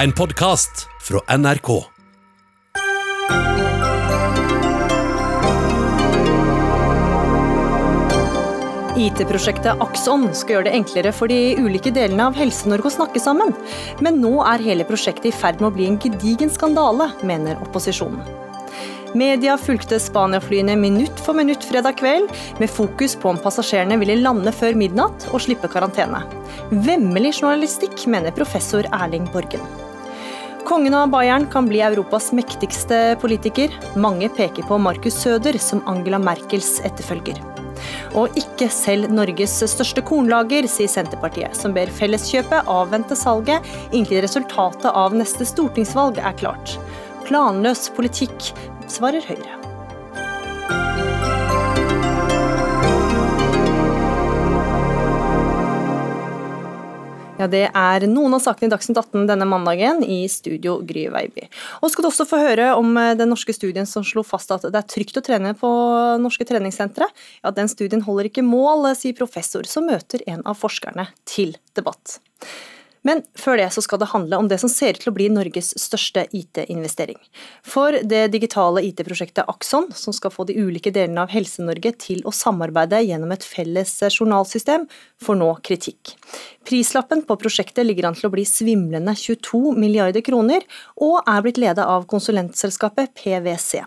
En podkast fra NRK. IT-prosjektet Akson skal gjøre det enklere for de ulike delene av Helse-Norge å snakke sammen. Men nå er hele prosjektet i ferd med å bli en gedigen skandale, mener opposisjonen. Media fulgte Spania-flyene minutt for minutt fredag kveld, med fokus på om passasjerene ville lande før midnatt og slippe karantene. Vemmelig journalistikk, mener professor Erling Borgen. Kongen av Bayern kan bli Europas mektigste politiker. Mange peker på Markus Søder som Angela Merkels etterfølger. Og ikke selv Norges største kornlager, sier Senterpartiet, som ber Felleskjøpet avvente salget inntil resultatet av neste stortingsvalg er klart. Planløs politikk, svarer Høyre. Ja, Det er noen av sakene i Dagsnytt 18 denne mandagen, i studio Gry Veiby. Og skal du også få høre om eh, den norske studien som slo fast at det er trygt å trene på norske treningssentre. Ja, Den studien holder ikke mål, sier professor, som møter en av forskerne til debatt. Men før det så skal det handle om det som ser ut til å bli Norges største IT-investering. For det digitale IT-prosjektet Akson, som skal få de ulike delene av Helse-Norge til å samarbeide gjennom et felles journalsystem, får nå kritikk. Prislappen på prosjektet ligger an til å bli svimlende 22 milliarder kroner, og er blitt ledet av konsulentselskapet PwC.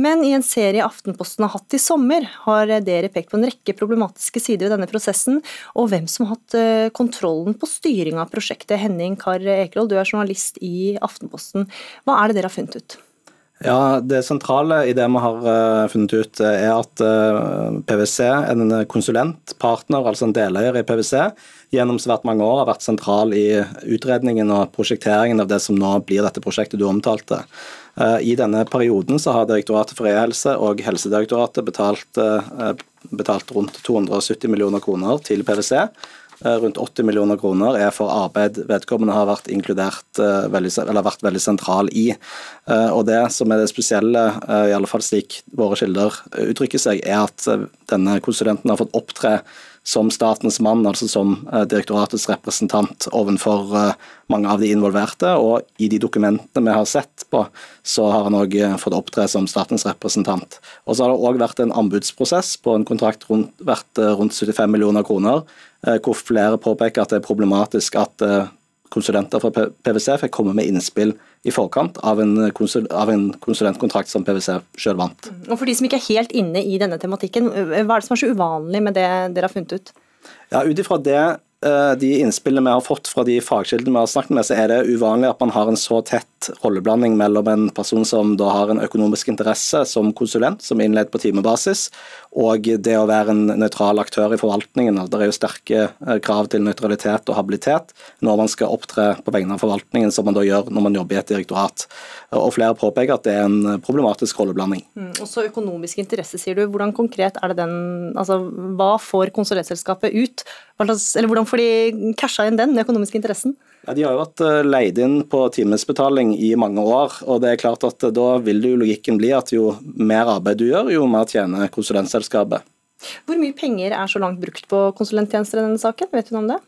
Men i en serie Aftenposten har hatt i sommer, har dere pekt på en rekke problematiske sider ved denne prosessen, og hvem som har hatt eh, kontrollen på styring av prosjektet. Henning Kar Ekerhold, du er journalist i Aftenposten. Hva er det dere har funnet ut? Ja, Det sentrale i det vi har uh, funnet ut, er at uh, PwC, en konsulent, partner, altså en deleier i PwC, gjennom svært mange år har vært sentral i utredningen og prosjekteringen av det som nå blir dette prosjektet du omtalte. I denne perioden så har Direktoratet for e-helse og Helsedirektoratet betalt, betalt rundt 270 millioner kroner til PwC Eh, rundt 80 millioner kroner er for arbeid vedkommende har vært inkludert, eh, eller vært veldig sentral i. Eh, og Det som er det spesielle, i alle fall slik våre kilder uttrykker seg, er at denne konsulenten har fått opptre som statens mann, altså som direktoratets representant overfor mange av de involverte. Og i de dokumentene vi har sett på, så har han òg fått opptre som statens representant. Og så har det òg vært en anbudsprosess på en kontrakt rundt, verdt rundt 75 millioner kroner, Eh, hvor flere påpeker at det er problematisk at eh, konsulenter fra PwC fikk komme med innspill i forkant av en, konsul av en konsulentkontrakt som PwC selv vant. Og For de som ikke er helt inne i denne tematikken, hva er det som er så uvanlig med det dere har funnet ut? Ja, Ut ifra det Eh, de innspillene vi har fått fra de fagkildene vi har snakket med, så er det uvanlig at man har en så tett rolleblanding mellom en person som da har en økonomisk interesse som konsulent, som er på timebasis, og det å være en nøytral aktør i forvaltningen. Det er jo sterke eh, krav til nøytralitet og habilitet når man skal opptre på vegne av forvaltningen, som man da gjør når man jobber i et direktorat. Og Flere påpeker at det er en problematisk rolleblanding. Mm, også økonomisk interesse, sier du. Hvordan konkret er det den altså Hva får konsulentselskapet ut? Eller hvordan får de casha inn den, den økonomiske interessen? Ja, De har jo vært eh, leid inn på timesbetaling i mange år. og det er klart at eh, Da vil jo logikken bli at jo mer arbeid du gjør, jo mer tjener konsulentselskapet. Hvor mye penger er så langt brukt på konsulenttjenester i denne saken? Vet du noe om det?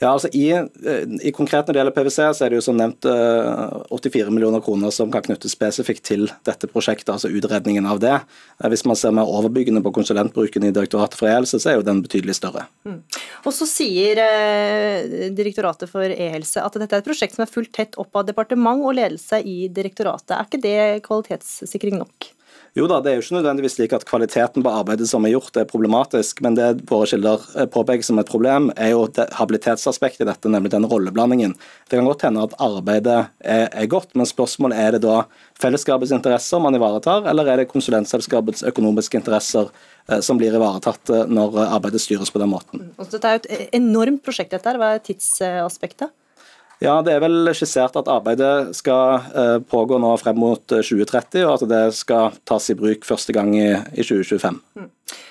Ja, altså i, eh, i, Konkret når det gjelder PwC, så er det jo som nevnt 84 eh, millioner kroner som kan knyttes spesifikt til dette prosjektet, altså utredningen av det. Eh, hvis man ser mer overbyggende på konsulentbruken i Direktoratet for e-helse, så er jo den betydelig større. Mm. Og så sier Direktoratet for e-helse at dette er et prosjekt som er fulgt tett opp av departement og ledelse i direktoratet. Er ikke det kvalitetssikring nok? Jo da, det er jo ikke nødvendigvis slik at kvaliteten på arbeidet som er gjort er problematisk, men det våre kilder eh, påpeker som et problem, er jo habilitetsaspektet i dette, nemlig den rolleblandingen. Det kan godt hende at arbeidet er, er godt, men spørsmålet er det da fellesskapets interesser man ivaretar, eller er det konsulentselskapets økonomiske interesser eh, som blir ivaretatt eh, når arbeidet styres på den måten. Mm. Dette er jo et enormt prosjekt, dette. Hva er tidsaspektet? Ja, Det er vel skissert at arbeidet skal eh, pågå nå frem mot 2030, eh, og at det skal tas i bruk første gang i, 2025. Mm.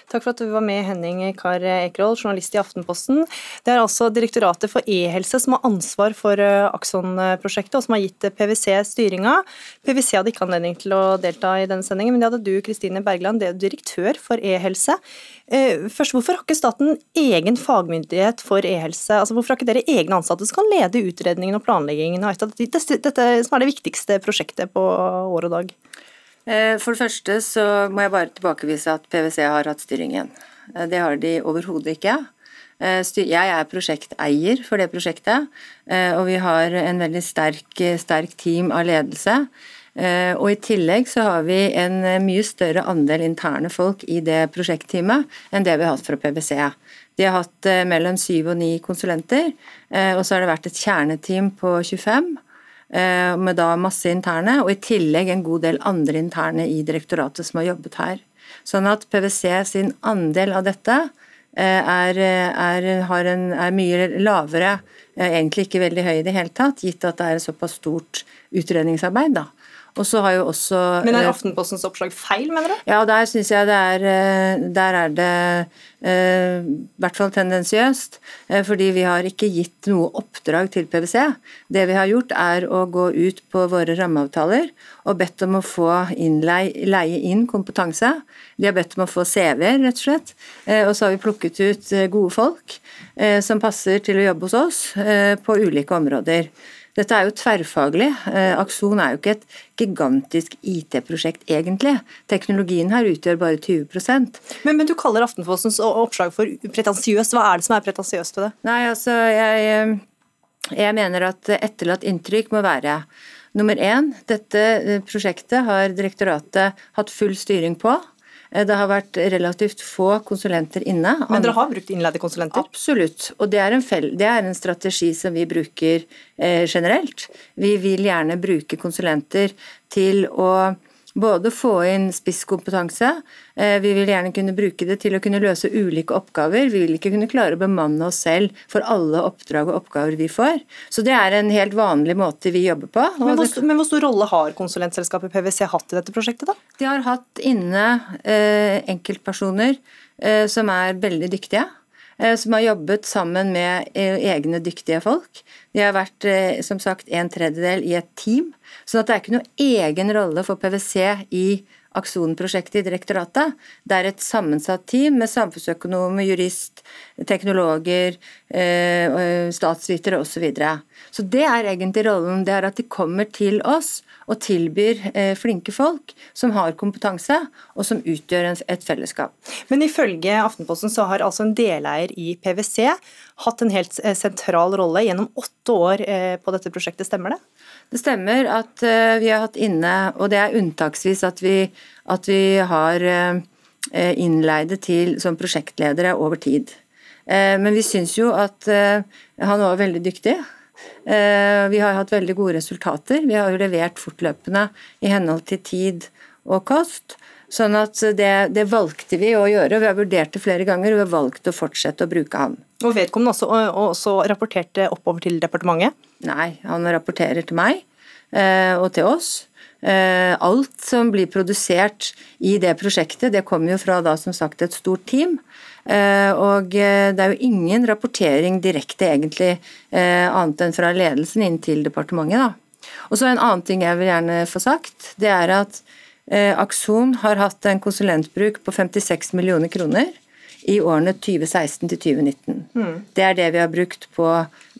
Takk for at du var med, Henning Kar Ekerhol, journalist i Aftenposten. Det er altså Direktoratet for e-helse som har ansvar for eh, Akson-prosjektet, og som har gitt PwC styringa. PwC hadde ikke anledning til å delta i denne sendingen, men det hadde du, Kristine Bergland, det er direktør for e-helse. Eh, først, Hvorfor har ikke staten egen fagmyndighet for e-helse? Altså, hvorfor har ikke dere egne ansatte som kan lede utredningen og planleggingen av dette, dette som er det viktigste prosjektet på år og dag? Eh, for det første så må jeg bare tilbakevise at PwC har hatt styringen. Eh, det har de overhodet ikke. Eh, jeg er prosjekteier for det prosjektet, og vi har en veldig sterk, sterk team av ledelse. Og I tillegg så har vi en mye større andel interne folk i det prosjektteamet enn det vi har hatt fra PwC. De har hatt mellom syv og ni konsulenter, og så har det vært et kjerneteam på 25. Eh, med da masse interne, og i tillegg en god del andre interne i direktoratet som har jobbet her. Sånn at PwC sin andel av dette eh, er, er, en, er mye lavere, eh, egentlig ikke veldig høy i det hele tatt, gitt at det er såpass stort utredningsarbeid. da. Og så har jo også Men er Aftenpostens oppslag feil, mener du? Ja, der syns jeg det er Der er det Eh, i hvert fall tendensiøst, eh, fordi vi har ikke gitt noe oppdrag til PwC. Det vi har gjort er å gå ut på våre rammeavtaler og bedt om å få innleie, leie inn kompetanse. De har bedt om å få CV-er, rett og slett. Eh, og så har vi plukket ut gode folk som passer til å jobbe hos oss på ulike områder. Dette er jo tverrfaglig. Eh, Akson er jo ikke et gigantisk IT-prosjekt, egentlig. Teknologien her utgjør bare 20% men, men du kaller Aftenpostens oppslag for pretensiøst. Hva er det som er pretensiøst ved det? Nei, altså, jeg, eh, jeg mener at etterlatt inntrykk må være Nummer én, dette eh, prosjektet har direktoratet hatt full styring på. Eh, det har vært relativt få konsulenter inne. Men dere har brukt innleide konsulenter? Absolutt, og det er en, det er en strategi som vi bruker eh, generelt. Vi vil gjerne bruke konsulenter til å både få inn spisskompetanse, eh, vi vil gjerne kunne bruke det til å kunne løse ulike oppgaver. Vi vil ikke kunne klare å bemanne oss selv for alle oppdrag og oppgaver vi får. Så det er en helt vanlig måte vi jobber på. Men hvor, men hvor stor rolle har konsulentselskapet PwC hatt i dette prosjektet, da? De har hatt inne eh, enkeltpersoner eh, som er veldig dyktige. Eh, som har jobbet sammen med eh, egne dyktige folk. De har vært som sagt en tredjedel i et team så det er ikke noe egen rolle for PwC i Akson-prosjektet i direktoratet. Det er et sammensatt team med samfunnsøkonomer, jurist, teknologer, eh, statsvitere osv. Så, videre. så det er egentlig rollen. Det er at de kommer til oss og tilbyr eh, flinke folk som har kompetanse, og som utgjør et fellesskap. Men ifølge Aftenposten så har altså en deleier i PwC hatt en helt eh, sentral rolle gjennom åtte år på dette prosjektet, stemmer det? Det stemmer at eh, vi har hatt inne, og det er unntaksvis at vi, at vi har eh, innleide til som prosjektledere over tid. Eh, men vi syns jo at han var veldig dyktig. Vi har hatt veldig gode resultater. Vi har jo levert fortløpende i henhold til tid og kost. Sånn at det, det, valgte vi å gjøre. og Vi har vurdert det flere ganger og vi har valgt å fortsette å bruke han. Og Vedkommende også, også rapporterte oppover til departementet? Nei, han rapporterer til meg eh, og til oss. Eh, alt som blir produsert i det prosjektet, det kommer jo fra da som sagt et stort team. Eh, og det er jo ingen rapportering direkte egentlig annet enn fra ledelsen inn til departementet. da. Og så En annen ting jeg vil gjerne få sagt, det er at Akson har hatt en konsulentbruk på 56 millioner kroner i årene 2016 til 2019. Mm. Det er det vi har brukt på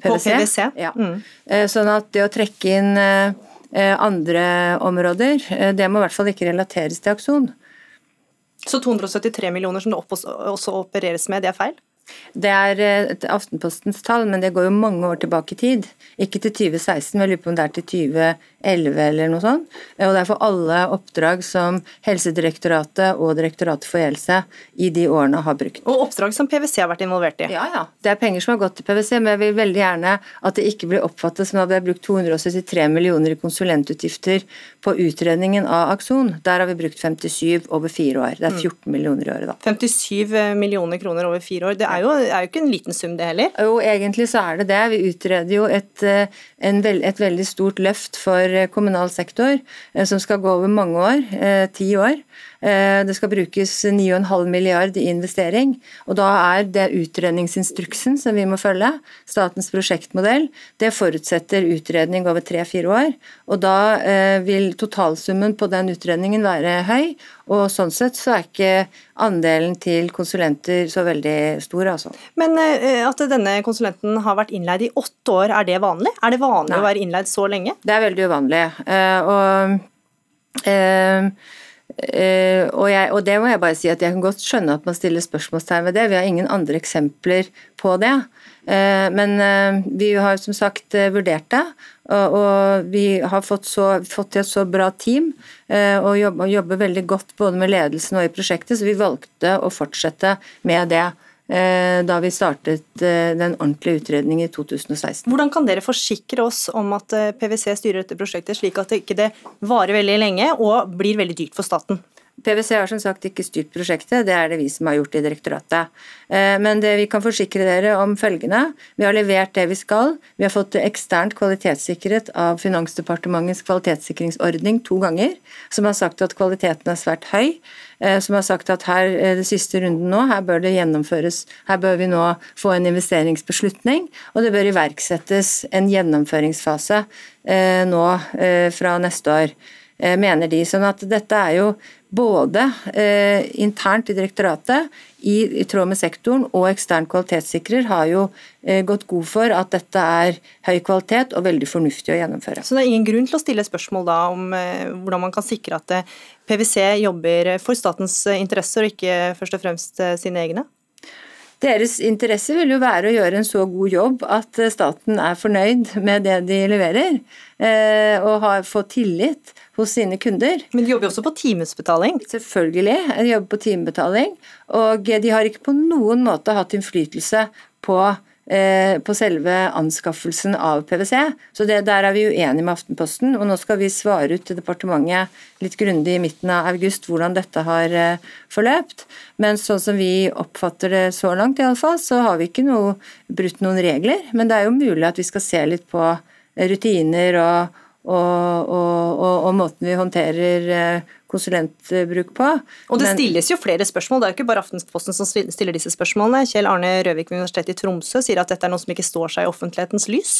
PwC. På PwC. Ja. Mm. Eh, sånn at det å trekke inn eh, eh, andre områder, det må i hvert fall ikke relateres til Akson. Så 273 millioner som det også opereres med, det er feil? Det er et Aftenpostens tall, men det går jo mange år tilbake i tid. Ikke til 2016, men jeg lurer på om det er til 2011 eller noe sånt. Og det er for alle oppdrag som Helsedirektoratet og Direktoratet for helse i de årene har brukt. Og oppdrag som PwC har vært involvert i? Ja, ja. Det er penger som har gått til PwC, men jeg vil veldig gjerne at det ikke blir oppfattet som at vi har brukt 273 millioner i konsulentutgifter på utredningen av Akson. Der har vi brukt 57 over fire år. Det er 14 mm. millioner i året, da. 57 millioner kroner over fire år. Det er jo, er jo ikke en liten sum, det heller? Jo, egentlig så er det det. Vi utreder jo et, eh, veld, et veldig stort løft for eh, kommunal sektor, eh, som skal gå over mange år, ti år. Eh, det skal brukes 9,5 milliard i investering. og Da er det utredningsinstruksen som vi må følge, statens prosjektmodell, det forutsetter utredning over tre-fire år. og Da eh, vil totalsummen på den utredningen være høy. og Sånn sett så er ikke andelen til konsulenter så veldig stor. altså. Men eh, at denne konsulenten har vært innleid i åtte år, er det vanlig? Er det vanlig Nei. å være innleid så lenge? Det er veldig uvanlig. og Uh, uh, og, jeg, og, det må jeg bare si at jeg kan godt skjønne at man stiller spørsmålstegn ved det. Vi har ingen andre eksempler på det. Uh, men vi har som sagt vurdert det, og, og vi har fått, så, fått til et så bra team og jobber, jobber veldig godt både med ledelsen og i prosjektet, så vi valgte å fortsette med det. Eh, da vi startet eh, den ordentlige utredningen i 2016. Hvordan kan dere forsikre oss om at eh, PwC styrer dette prosjektet slik at det ikke varer veldig lenge og blir veldig dyrt for staten? PwC har som sagt ikke styrt prosjektet, det er det vi som har gjort i direktoratet. Eh, men det vi kan forsikre dere om følgende. Vi har levert det vi skal. Vi har fått eksternt kvalitetssikret av Finansdepartementets kvalitetssikringsordning to ganger, som har sagt at kvaliteten er svært høy. Eh, som har sagt at her, eh, det siste runden nå, her bør det gjennomføres Her bør vi nå få en investeringsbeslutning, og det bør iverksettes en gjennomføringsfase nå fra neste år mener de. Sånn at dette er jo både eh, internt i direktoratet, i, tråd med sektoren, og ekstern kvalitetssikrer har jo eh, gått god for at dette er høy kvalitet og veldig fornuftig å gjennomføre. Så det er ingen grunn til å stille spørsmål da om eh, hvordan man kan sikre at eh, PwC jobber for statens eh, interesser, og ikke først og fremst eh, sine egne? Deres interesse vil jo være å gjøre en så god jobb at staten er fornøyd med det de leverer, og har fått tillit hos sine kunder. Men de jobber jo også på timesbetaling? Selvfølgelig, de jobber på timebetaling. Og de har ikke på noen måte hatt innflytelse på, eh, på selve anskaffelsen av PwC. Så det, der er vi uenige med Aftenposten. Og nå skal vi svare ut til departementet litt grundig i midten av august hvordan dette har eh, forløpt. Men sånn som vi oppfatter det så langt, i alle fall, så har vi ikke noe, brutt noen regler. Men det er jo mulig at vi skal se litt på rutiner og og, og, og, og, måten vi håndterer eh, konsulentbruk på. Og det stilles jo flere spørsmål, det er jo ikke bare Aftenposten som stiller disse spørsmålene. Kjell Arne Røvik ved Universitetet i Tromsø sier at dette er noe som ikke står seg i offentlighetens lys.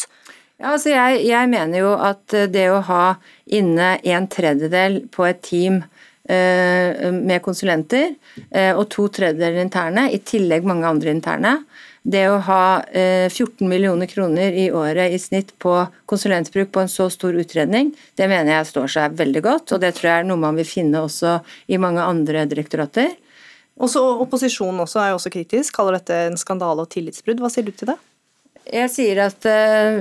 Ja, altså jeg, jeg mener jo at det å ha inne en tredjedel på et team eh, med konsulenter, eh, og to tredjedeler interne, i tillegg mange andre interne, det å ha 14 eh, millioner kroner i året i snitt på konsulentbruk på en så stor utredning, det mener jeg står seg veldig godt, og det tror jeg er noe man vil finne også i mange andre direktorater. Også Opposisjonen også er jo også kritisk, kaller dette en skandale og tillitsbrudd. Hva sier du til det? Jeg sier at uh,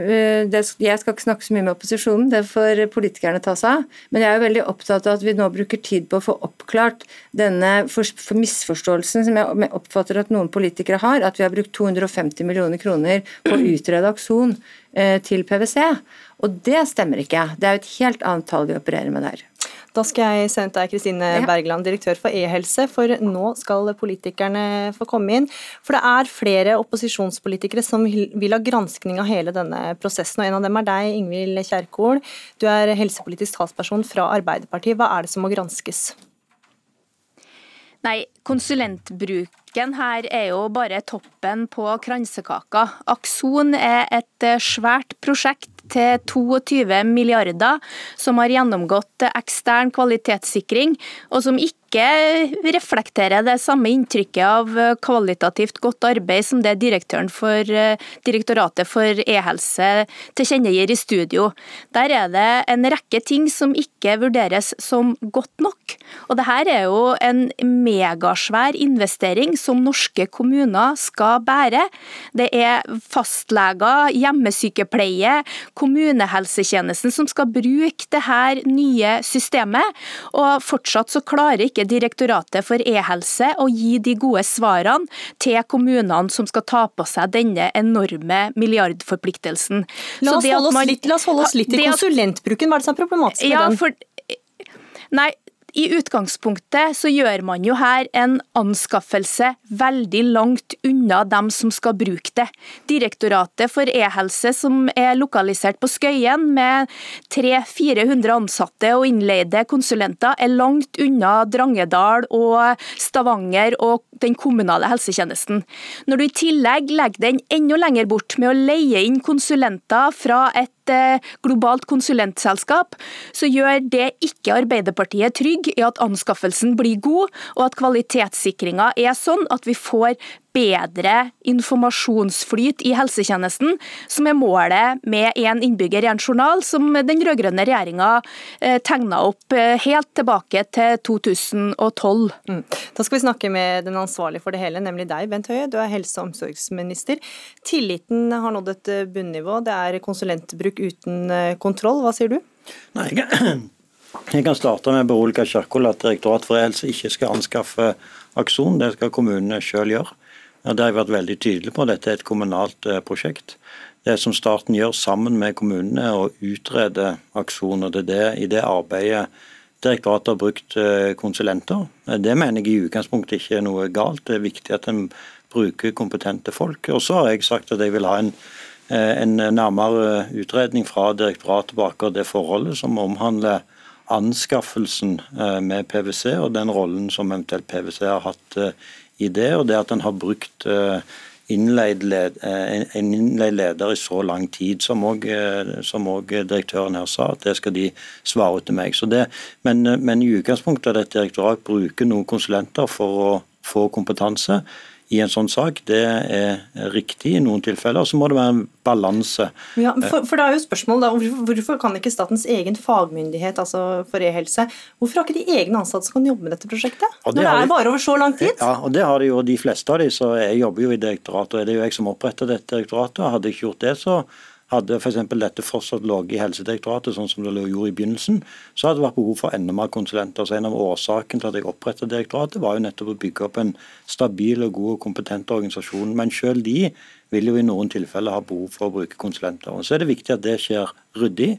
det, jeg skal ikke snakke så mye med opposisjonen, det får politikerne ta seg av. Men jeg er jo veldig opptatt av at vi nå bruker tid på å få oppklart denne for, for misforståelsen som jeg oppfatter at noen politikere har, at vi har brukt 250 millioner kroner på å utrede aksjon uh, til PwC. Og det stemmer ikke. Det er jo et helt annet tall vi opererer med der. Da skal jeg sende deg Kristine Bergland, direktør for e-helse, for nå skal politikerne få komme inn. For det er flere opposisjonspolitikere som vil ha granskning av hele denne prosessen, og en av dem er deg, Ingvild Kjerkol. Du er helsepolitisk talsperson fra Arbeiderpartiet. Hva er det som må granskes? Nei, konsulentbruken her er jo bare toppen på kransekaka. Akson er et svært prosjekt til 22 milliarder, som har gjennomgått ekstern kvalitetssikring, og som ikke ikke reflekterer det samme inntrykket av kvalitativt godt arbeid som det direktøren for eh, Direktoratet for e-helse tilkjennegir i studio. Der er det en rekke ting som ikke vurderes som godt nok. Og det her er jo en megasvær investering som norske kommuner skal bære. Det er fastleger, hjemmesykepleie, kommunehelsetjenesten som skal bruke det her nye systemet, og fortsatt så klarer ikke ikke Direktoratet for e-helse å gi de gode svarene til kommunene som skal ta på seg denne enorme milliardforpliktelsen. La oss, oss, litt, la oss holde oss litt, i konsulentbruken. Hva er det som er problematisk med ja, den? For, nei, i utgangspunktet så gjør man jo her en anskaffelse veldig langt unna dem som skal bruke det. Direktoratet for e-helse, som er lokalisert på Skøyen med 300-400 ansatte og innleide konsulenter, er langt unna Drangedal og Stavanger og den kommunale helsetjenesten. Når du i tillegg legger den enda lenger bort med å leie inn konsulenter fra et Eh, globalt konsulentselskap, så gjør det ikke Arbeiderpartiet trygg i at anskaffelsen blir god, og at kvalitetssikringa er sånn at vi får bedre informasjonsflyt i helsetjenesten, som er målet med én innbygger i en journal, som den rød-grønne regjeringa eh, tegna opp eh, helt tilbake til 2012. Mm. Da skal vi snakke med den ansvarlige for det hele, nemlig deg, Bent Høie. Du er helse- og omsorgsminister. Tilliten har nådd et eh, bunnivå. Det er konsulentbruk uten kontroll. Hva sier du? Nei, jeg kan starte med å berolige Kjerkol at Direktoratet for e-helse ikke skal anskaffe Akson. Det skal kommunene sjøl gjøre. Ja, det har jeg vært veldig tydelig på. Dette er et kommunalt eh, prosjekt. Det som staten gjør sammen med kommunene, er å utrede aksjoner. Det det, I det arbeidet direktoratet har brukt eh, konsulenter. Det mener jeg i utgangspunktet ikke er noe galt. Det er viktig at en bruker kompetente folk. Og så har jeg sagt at jeg vil ha en, eh, en nærmere utredning fra direktoratet på akkurat det forholdet som omhandler anskaffelsen med PwC og den rollen som eventuelt PwC har hatt i det, og det at en har brukt eh, innleid eh, en innleid leder i så lang tid, som òg eh, direktøren her sa, at det skal de svare ut til meg. Det, men, men, i utgangspunktet det et direktorat bruker noen konsulenter for å få kompetanse i en sånn sak. Det er riktig i noen tilfeller. Så må det være en balanse. Ja, for, for, da er jo spørsmålet da, Hvorfor kan ikke statens egen fagmyndighet altså for e-helse, hvorfor har ikke de egne ansatte som kan jobbe med dette prosjektet? Det når det er bare over så lang tid? Ja, og det har de jo de fleste av de, så Jeg jobber jo i direktoratet, og det er jo jeg som oppretter dette direktoratet. Hadde jeg ikke gjort det, så hadde f.eks. dette fortsatt ligget i Helsedirektoratet, sånn som det gjorde i begynnelsen, så hadde det vært behov for enda mer konsulenter. Så En av årsakene til at jeg opprettet direktoratet, var jo nettopp å bygge opp en stabil og god og kompetent organisasjon. Men selv de vil jo i noen tilfeller ha behov for å bruke konsulenter. Og Så er det viktig at det skjer ryddig,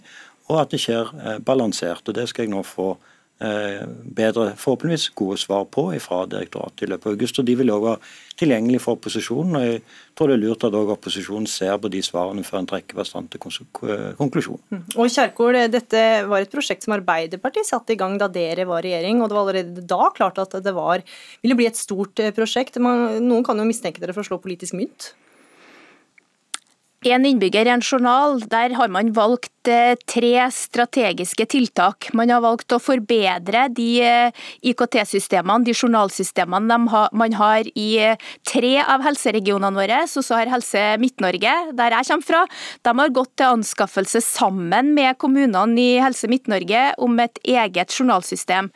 og at det skjer eh, balansert. og Det skal jeg nå få bedre, forhåpentligvis gode svar på fra direktoratet i løpet av august. og De vil også være tilgjengelig for opposisjonen. og Jeg tror det er lurt at også opposisjonen ser på de svarene før en trekker bastante konklusjon. Mm. Og Kjerkol, Dette var et prosjekt som Arbeiderpartiet satte i gang da dere var i regjering. og Det var allerede da klart at det var, ville bli et stort eh, prosjekt. Man, noen kan jo mistenke dere for å slå politisk mynt? En innbygger i en journal, der har man valgt Eh, tre strategiske tiltak. Man har valgt å forbedre de eh, IKT-systemene, de journalsystemene man har i eh, tre av helseregionene våre. Og så har Helse Midt-Norge, der jeg kommer fra, de har gått til anskaffelse sammen med kommunene i Helse Midt-Norge om et eget journalsystem.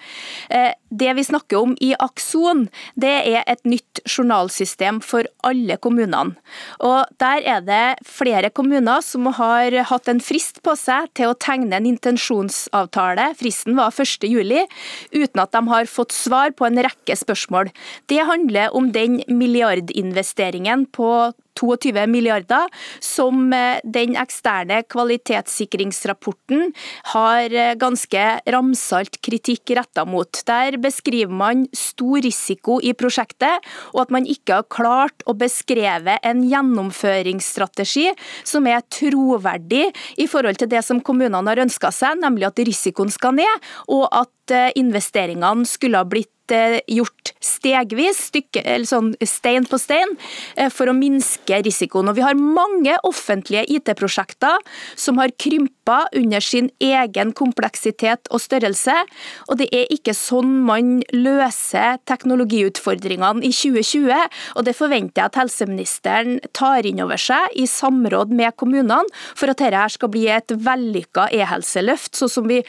Det vi snakker om i Akson, det er et nytt journalsystem for alle kommunene. Og Der er det flere kommuner som har hatt en frist på seg til å tegne en intensjonsavtale, fristen var 1.7, uten at de har fått svar på en rekke spørsmål. Det handler om den milliardinvesteringen på 22 milliarder, som eh, den eksterne kvalitetssikringsrapporten har eh, ganske ramsalt kritikk retta mot. Der beskriver man stor risiko i prosjektet, og at man ikke har klart å beskreve en gjennomføringsstrategi som er troverdig i forhold til det som kommunene har ønska seg, nemlig at risikoen skal ned, og at eh, investeringene skulle ha blitt gjort stegvis, stykke, sånn stein på stein, eh, for å minske risikoen. Og Vi har mange offentlige IT-prosjekter som har krympa under sin egen kompleksitet og størrelse. Og det er ikke sånn man løser teknologiutfordringene i 2020. Og det forventer jeg at helseministeren tar inn over seg i samråd med kommunene, for at dette skal bli et vellykka e-helseløft, sånn som vi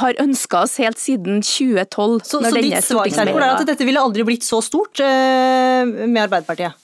har ønska oss helt siden 2012. Så, så ditt svar er at dette ville aldri blitt så stort eh, med Arbeiderpartiet?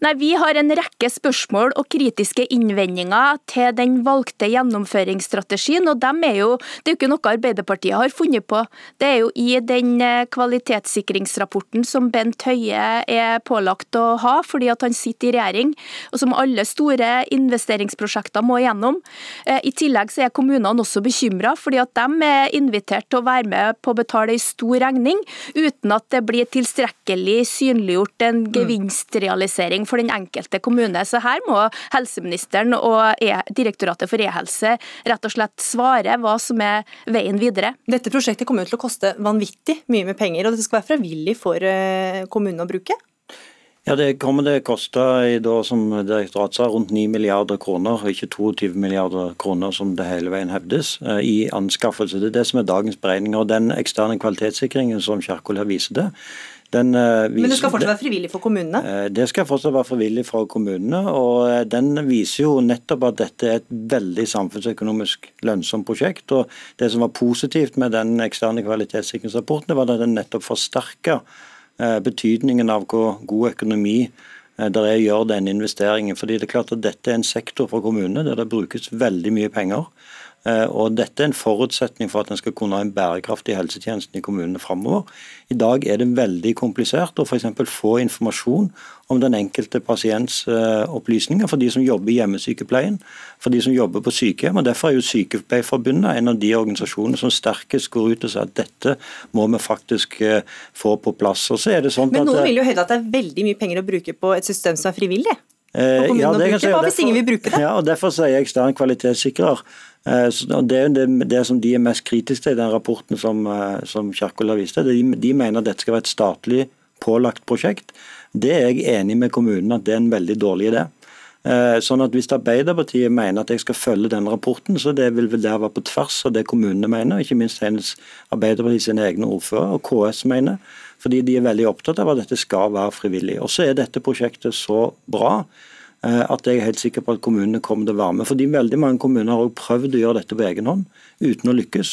Nei, Vi har en rekke spørsmål og kritiske innvendinger til den valgte gjennomføringsstrategien. og dem er jo, Det er jo ikke noe Arbeiderpartiet har funnet på. Det er jo i den eh, kvalitetssikringsrapporten som Bent Høie er pålagt å ha, fordi at han sitter i regjering, og som alle store investeringsprosjekter må gjennom. Eh, I tillegg så er kommunene også bekymra, fordi at de er invitert til å være med på å betale en stor regning, uten at det blir tilstrekkelig synliggjort en mm. gevinstrealisering prioritering for den enkelte kommune. Så her må helseministeren og e Direktoratet for e-helse rett og slett svare hva som er veien videre. Dette prosjektet kommer til å koste vanvittig mye med penger, og det skal være frivillig for eh, kommunene å bruke? Ja, Det kommer det koste som direktoratet sa, rundt 9 milliarder kroner, ikke 22 milliarder kroner som det hele veien hevdes, eh, i anskaffelse. Det er det som er dagens beregninger. og Den eksterne kvalitetssikringen som Kjerkol her viser til, den, uh, viser, Men det skal fortsatt være frivillig for kommunene? Uh, det skal fortsatt være frivillig for kommunene. og uh, Den viser jo nettopp at dette er et veldig samfunnsøkonomisk lønnsomt prosjekt. og Det som var positivt med den eksterne kvalitetssikringsrapporten, var at den nettopp forsterka betydningen av hvor god økonomi der er gjør denne investeringen. fordi det er klart at Dette er en sektor for kommunene der det brukes veldig mye penger. Eh, og Dette er en forutsetning for at en skal kunne ha en bærekraftig helsetjeneste i kommunene framover. I dag er det veldig komplisert å f.eks. få informasjon om den enkelte pasients eh, opplysninger for de som jobber i hjemmesykepleien, for de som jobber på sykehjem. og Derfor er jo Sykepleierforbundet en av de organisasjonene som sterkest går ut og sier at dette må vi faktisk eh, få på plass. Og så er det sånn Men noen vil jo hevde at det er veldig mye penger å bruke på et system som er frivillig? Ja, det. Hva hvis ingen vil bruke det? Ja, og Derfor sier jeg ekstern kvalitetssikrer det er det, det, som de er mest kritiske til i den rapporten som, eh, som Kjerkol har vist til. De, mener at dette skal være et statlig pålagt prosjekt. Det er jeg enig med kommunen at det er en veldig dårlig idé. Eh, sånn at Hvis Arbeiderpartiet mener at jeg skal følge den rapporten, så det vil vel der være på tvers av det kommunene mener, ikke minst Arbeiderpartiet sine egne ordførere og KS mener. Fordi de er veldig opptatt av at dette skal være frivillig. Og så er dette prosjektet så bra Eh, at jeg er helt sikker på at kommunene kommer til å være med. Fordi veldig mange kommuner har også prøvd å gjøre dette på egen hånd, uten å lykkes.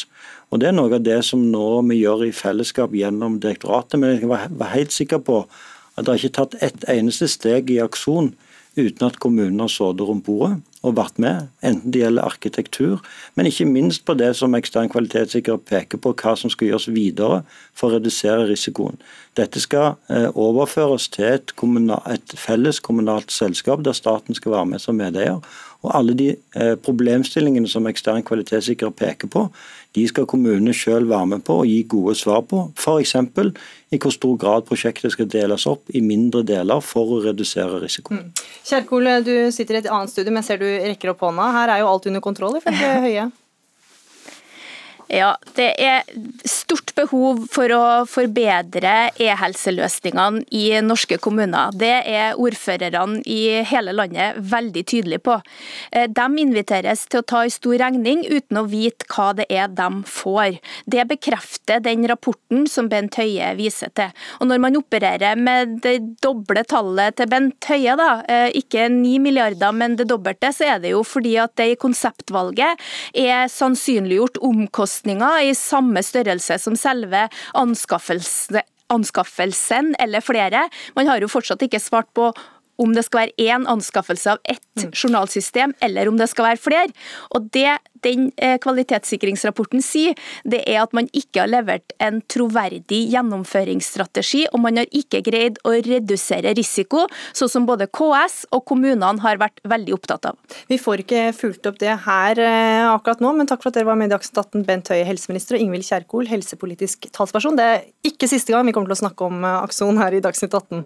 Og Det er noe av det som nå vi gjør i fellesskap gjennom direktoratet. Men jeg skal være helt sikker på at det er ikke tatt ett eneste steg i aksjon uten at kommunene har sittet rundt bordet og vært med, enten det gjelder arkitektur, men ikke minst på det som ekstern kvalitetssikrer peker på, hva som skal gjøres videre for å redusere risikoen. Dette skal eh, overføres til et, et felles kommunalt selskap der staten skal være med som medeier. Og Alle de eh, problemstillingene som ekstern kvalitetssikrer peker på, de skal kommunene selv være med på og gi gode svar på. F.eks. i hvor stor grad prosjektet skal deles opp i mindre deler for å redusere risiko. Mm. Kjerkol, du sitter i et annet studie, men ser du rekker opp hånda. Her er jo alt under kontroll, ifølge Høie? Ja, det er stort behov for å forbedre e-helseløsningene i norske kommuner. Det er ordførerne i hele landet veldig tydelige på. Eh, de inviteres til å ta en stor regning uten å vite hva det er de får. Det bekrefter den rapporten som Bent Høie viser til. Og Når man opererer med det doble tallet til Bent Høie, da, eh, ikke 9 milliarder, men det dobbelte, så er det jo fordi at det i konseptvalget er sannsynliggjort omkostninger omkostninger i samme størrelse som selve anskaffelsen eller flere. Man har jo fortsatt ikke svart på om det skal være én anskaffelse av ett mm. journalsystem, eller om det skal være flere. Og Det den eh, kvalitetssikringsrapporten sier, det er at man ikke har levert en troverdig gjennomføringsstrategi, og man har ikke greid å redusere risiko, sånn som både KS og kommunene har vært veldig opptatt av. Vi får ikke fulgt opp det her eh, akkurat nå, men takk for at dere var med i Dagsnytt 18, Bent Høie, helseminister, og Ingvild Kjerkol, helsepolitisk talsperson. Det er ikke siste gang vi kommer til å snakke om eh, Akson her i Dagsnytt 18.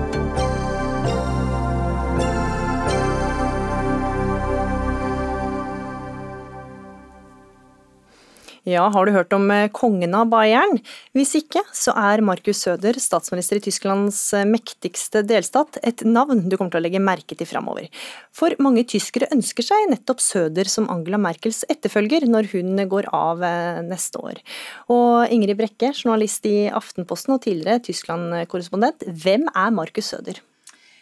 Ja, har du hørt om eh, kongen av Bayern? Hvis ikke, så er Markus Søder, statsminister i Tysklands eh, mektigste delstat, et navn du kommer til å legge merke til framover. For mange tyskere ønsker seg nettopp Søder som Angela Merkels etterfølger når hun går av eh, neste år. Og Ingrid Brekke, journalist i Aftenposten og tidligere Tyskland-korrespondent, hvem er Markus Søder?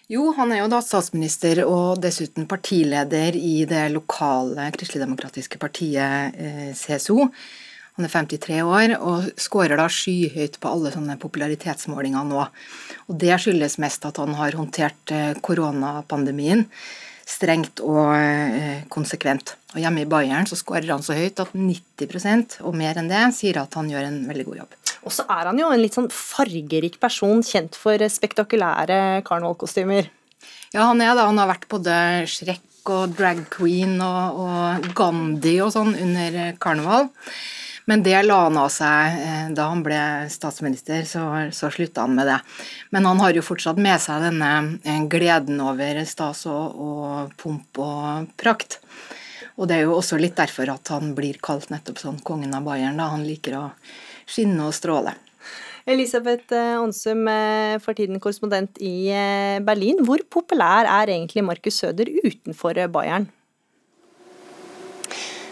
Jo, han er jo da statsminister og dessuten partileder i det lokale kristeligdemokratiske partiet CSO. Han er 53 år og skårer da skyhøyt på alle sånne popularitetsmålinger nå. Og Det skyldes mest at han har håndtert eh, koronapandemien strengt og eh, konsekvent. Og Hjemme i Bayern så skårer han så høyt at 90% og mer enn det sier at han gjør en veldig god jobb. Og så er han jo en litt sånn fargerik person, kjent for spektakulære karnevalkostymer. Ja, han er det. Han har vært både Shrek og drag queen og, og Gandhi og sånn under karneval. Men det la han av seg eh, da han ble statsminister, så, så slutta han med det. Men han har jo fortsatt med seg denne eh, gleden over stas og, og pomp og prakt. Og det er jo også litt derfor at han blir kalt nettopp sånn kongen av Bayern. da Han liker å skinne og stråle. Elisabeth Aansum, eh, for tiden korrespondent i Berlin. Hvor populær er egentlig Markus Søder utenfor Bayern?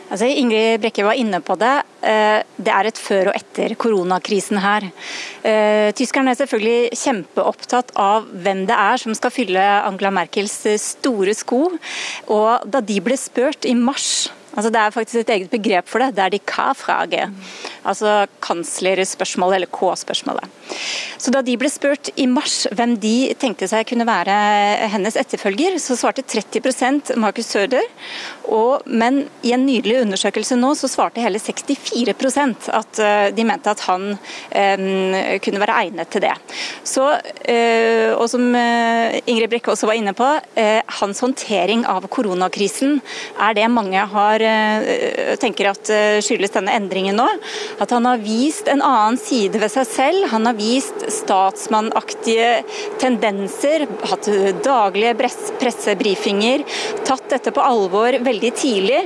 Altså, Ingrid Brekke var inne på det. Eh, det er et før og etter koronakrisen her. Eh, tyskerne er selvfølgelig kjempeopptatt av hvem det er som skal fylle Angela Merkels store sko. Og da de ble spurt i mars Altså Det er faktisk et eget begrep for det. Det er de K-frage. Altså kanslerspørsmålet, eller K-spørsmålet. Så Da de ble spurt i mars hvem de tenkte seg kunne være hennes etterfølger, så svarte 30% Markus Søder. Og, men i en nydelig undersøkelse nå så svarte hele 64 at uh, de mente at han eh, kunne være egnet til det. Så, eh, og som uh, Ingrid Brekke også var inne på, hans håndtering av koronakrisen er det mange har tenker at skyldes denne endringen nå. At han har vist en annen side ved seg selv. Han har vist statsmannaktige tendenser, hatt daglige pressebrifinger, tatt dette på alvor veldig tidlig.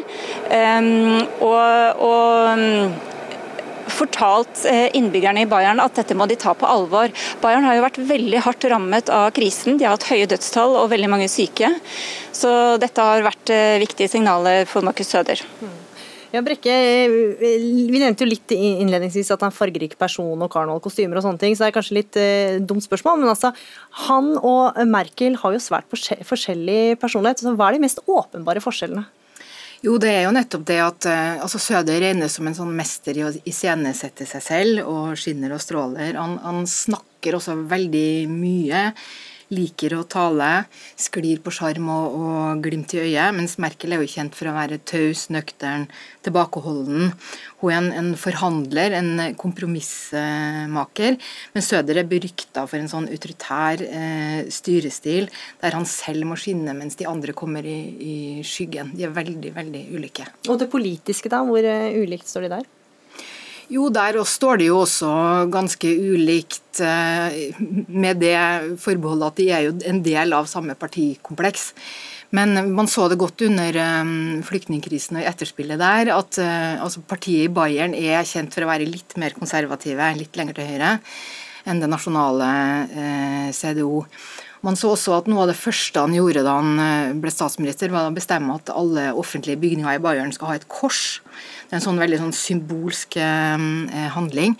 Um, og, og fortalt eh, innbyggerne i Bayern at dette må de ta på alvor. Bayern har jo vært veldig hardt rammet av krisen. De har hatt høye dødstall og veldig mange syke. Så dette har vært eh, viktige signaler for Markus Søder. Mm. Ja, Brekke, Vi nevnte jo litt innledningsvis at han er en fargerik person og karnevalkostymer og sånne ting, så det er kanskje litt eh, dumt spørsmål. Men altså, han og Merkel har jo svært forskjellig personlighet. så Hva er de mest åpenbare forskjellene? Jo, det er jo nettopp det at uh, altså Søder regnes som en sånn mester i å iscenesette seg selv og skinner og stråler. Han, han snakker også veldig mye liker å tale, sklir på sjarm og, og, glimt i øyet, mens Merkel er jo kjent for å være taus, nøktern, tilbakeholden. Hun er en, en forhandler, en kompromissmaker, men Søder er berykta for en sånn autoritær eh, styrestil, der han selv må skinne mens de andre kommer i, i skyggen. De er veldig, veldig ulike. Og det politiske, da? Hvor uh, ulikt står de der? Jo, der står det jo også ganske ulikt, eh, med det forbeholdet at de er jo en del av samme partikompleks. Men man så det godt under um, flyktningkrisen og etterspillet der, at uh, altså partiet i Bayern er kjent for å være litt mer konservative, litt lenger til høyre, enn det nasjonale eh, CDO. Man så også at noe av det første han gjorde da han ble statsminister, var å bestemme at alle offentlige bygninger i Bayern skal ha et kors. Det er en sånn veldig sånn symbolsk eh, handling.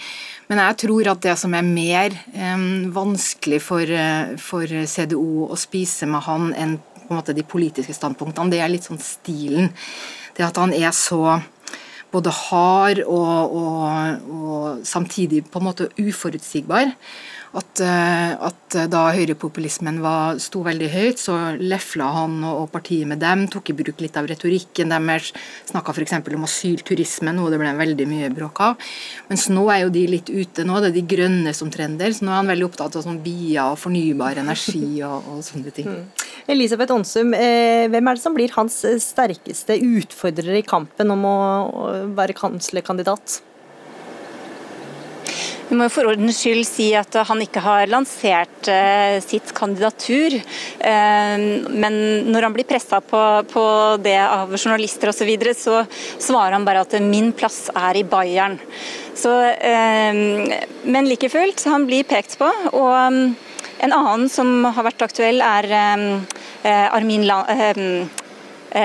Men jeg tror at det som er mer eh, vanskelig for, eh, for, CDO å spise med han enn på en måte de politiske standpunktene, det er litt sånn stilen. Det at han er så både hard og, og, og samtidig på en måte uforutsigbar at, eh, at da høyrepopulismen var, sto veldig høyt, så lefla han og, partiet med dem, tok i bruk litt av retorikken deres, snakka f.eks. om asylturisme, noe det ble veldig mye bråk av. Mens nå er jo de litt ute nå, det er de grønne som trender, så nå er han veldig opptatt av sånn bier og fornybar energi og, og sånne ting. Mm. Elisabeth Onsum, eh, hvem er det som blir hans sterkeste utfordrere i kampen om å være kanslerkandidat? Vi må for ordens skyld si at han ikke har lansert uh, sitt kandidatur. Uh, men når han blir pressa på, det av journalister osv., så, videre, så svarer han bare at 'min plass er i Bayern'. Så, uh, men like fullt, han blir pekt på. Og um, en annen som har vært aktuell, er Armin La Eh,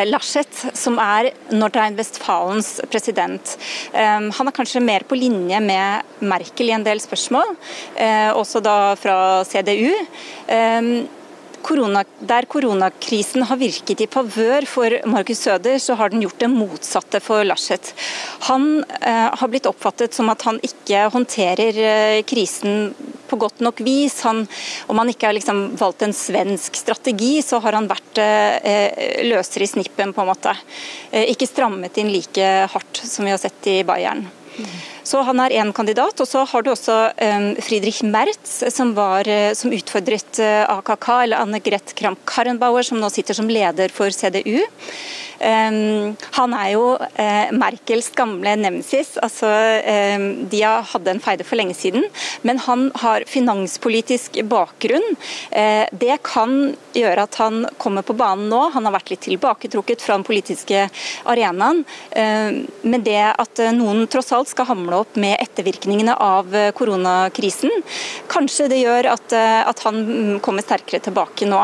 Laschet, som er Nordrhein-Westfalens president. Eh, han er kanskje mer på linje med Merkel i en del spørsmål, eh, også da fra CDU. Korona, der koronakrisen har virket i favør for Markus Søder, så har den gjort det motsatte for Laschet. Han eh, har blitt oppfattet som at han ikke håndterer eh, krisen på godt nok vis. Han, om han ikke har liksom valgt en svensk strategi, så har han vært eh, løsere i snippen, på en måte. Eh, ikke strammet inn like hardt som vi har sett i Bayern. Så Han er én kandidat. og Så har du også um, Friedrich Merz, som, var, uh, som utfordret uh, AKK, eller Anne Greth Kramp-Karrenbauer, som nå sitter som leder for CDU. Um, han er jo uh, Merkels gamle nemesis. altså um, De hadde en feide for lenge siden, men han har finanspolitisk bakgrunn. Uh, det kan gjøre at han kommer på banen nå. Han har vært litt tilbaketrukket fra den politiske arenaen. Uh, men det at noen tross alt skal hamle opp med ettervirkningene av koronakrisen, kanskje det gjør at, at han mm, kommer sterkere tilbake nå.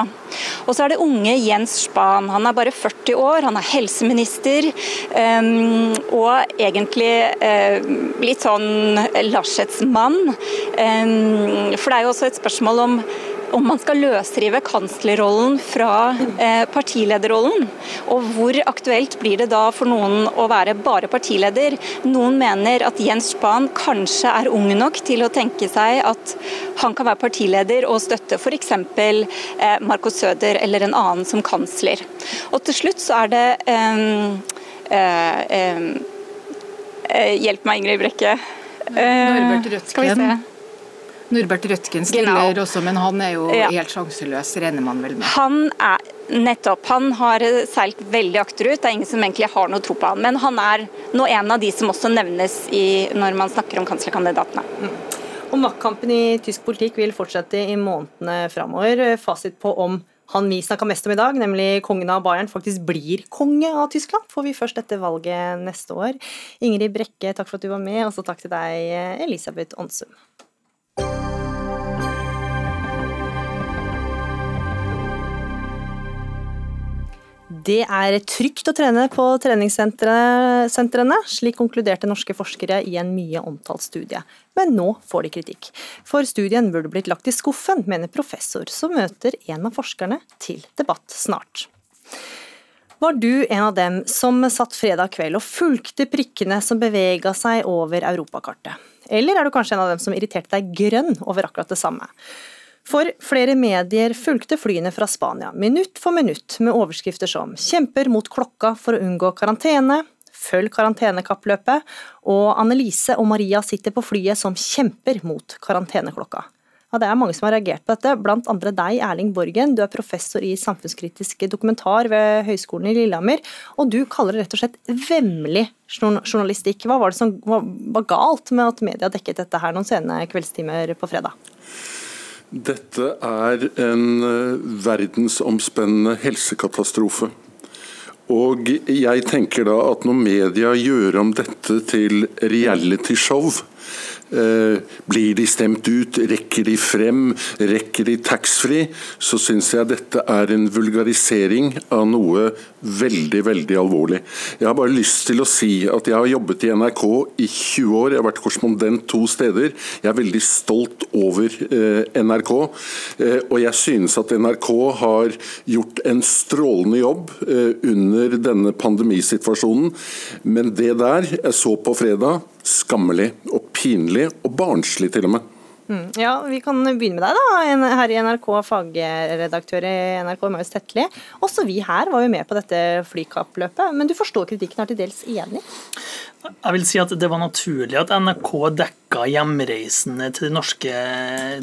Og så er det unge Jens Spahn. Han er bare 40 år. han er helseminister, um, og egentlig uh, litt sånn Laschets mann. Um, for det er jo også et spørsmål om om man skal løsrive kanslerrollen fra eh, partilederrollen. Og hvor aktuelt blir det da for noen å være bare partileder? Noen mener at Jens Spahn kanskje er ung nok til å tenke seg at han kan være partileder og støtte f.eks. Eh, Marco Søder eller en annen som kansler. Og til slutt så er det um, uh, um, uh, Hjelp meg, Ingrid Brekke. Norbert Rødtgen. Norbert Rødtgen stiller også, men han er jo ja. helt sjanseløs, regner man vel med? Han er nettopp. Han har seilt veldig akterut. Det er ingen som egentlig har noe tro på han. Men han er nå en av de som også nevnes i, når man snakker om kanslerkandidatene. Mm. Og Maktkampen i tysk politikk vil fortsette i månedene framover. Fasit på om han vi snakka mest om i dag, nemlig kongen av Bayern, faktisk blir konge av Tyskland, får vi først etter valget neste år. Ingrid Brekke, takk for at du var med, og så takk til deg, Elisabeth Onsum. Det er trygt å trene på treningssentrene, slik konkluderte norske forskere i en mye omtalt studie. Men nå får de kritikk. For studien burde blitt lagt i skuffen, mener professor, som møter en av forskerne til debatt snart. Var du en av dem som satt fredag kveld og fulgte prikkene som bevega seg over europakartet? Eller er du kanskje en av dem som irriterte deg grønn over akkurat det samme? For flere medier fulgte flyene fra Spania minutt for minutt med overskrifter som 'Kjemper mot klokka for å unngå karantene', 'Følg karantenekappløpet', og Annelise og Maria sitter på flyet som kjemper mot karanteneklokka. Ja, det er mange som har reagert på dette, blant andre deg, Erling Borgen. Du er professor i samfunnskritisk dokumentar ved Høgskolen i Lillehammer, og du kaller det rett og slett vemmelig journalistikk. Hva var det som var galt med at media dekket dette her noen sene kveldstimer på fredag? Dette er en eh, verdensomspennende helsekatastrofe. Og jeg tenker da at når media gjør om dette til reality show, Eh, blir de stemt ut? Rekker de frem? Rekker de taxfree? Så syns jeg dette er en vulgarisering av noe veldig, veldig alvorlig. Jeg har bare lyst til å si at jeg har jobbet i NRK i 20 år. Jeg har vært korrespondent to steder. Jeg er veldig stolt over eh, NRK. Eh, og jeg synes at NRK har gjort en strålende jobb under denne pandemisituasjonen. Men det der jeg så på fredag, skammelig og pinlig og barnslig til og med. Mm, ja, Vi kan begynne med deg, da, her i NRK, fagredaktør i NRK, Marius Tetli. Også vi her var jo med på dette flykappløpet, men du forstår kritikken, er til dels enig? Jeg vil si at Det var naturlig at NRK dekka hjemreisene til de norske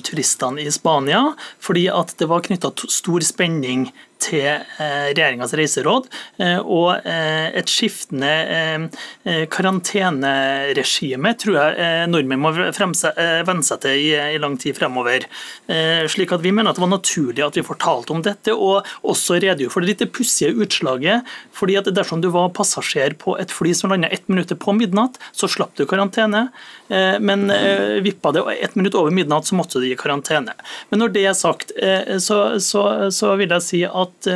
turistene i Spania, fordi at det var knytta stor spenning til eh, regjeringas reiseråd, eh, og eh, et skiftende karanteneregime tror jeg nordmenn må venne seg til i lang tid fremover. Slik at Vi mener at det var naturlig at vi fortalte om dette, og også redegjorde for det litt pussige utslaget. fordi at Dersom du var passasjer på et fly som landa ett minutt på midnatt, så slapp du karantene. Men vippa det ett minutt over midnatt, så måtte de i karantene. Men når det er sagt, så, så, så vil jeg si at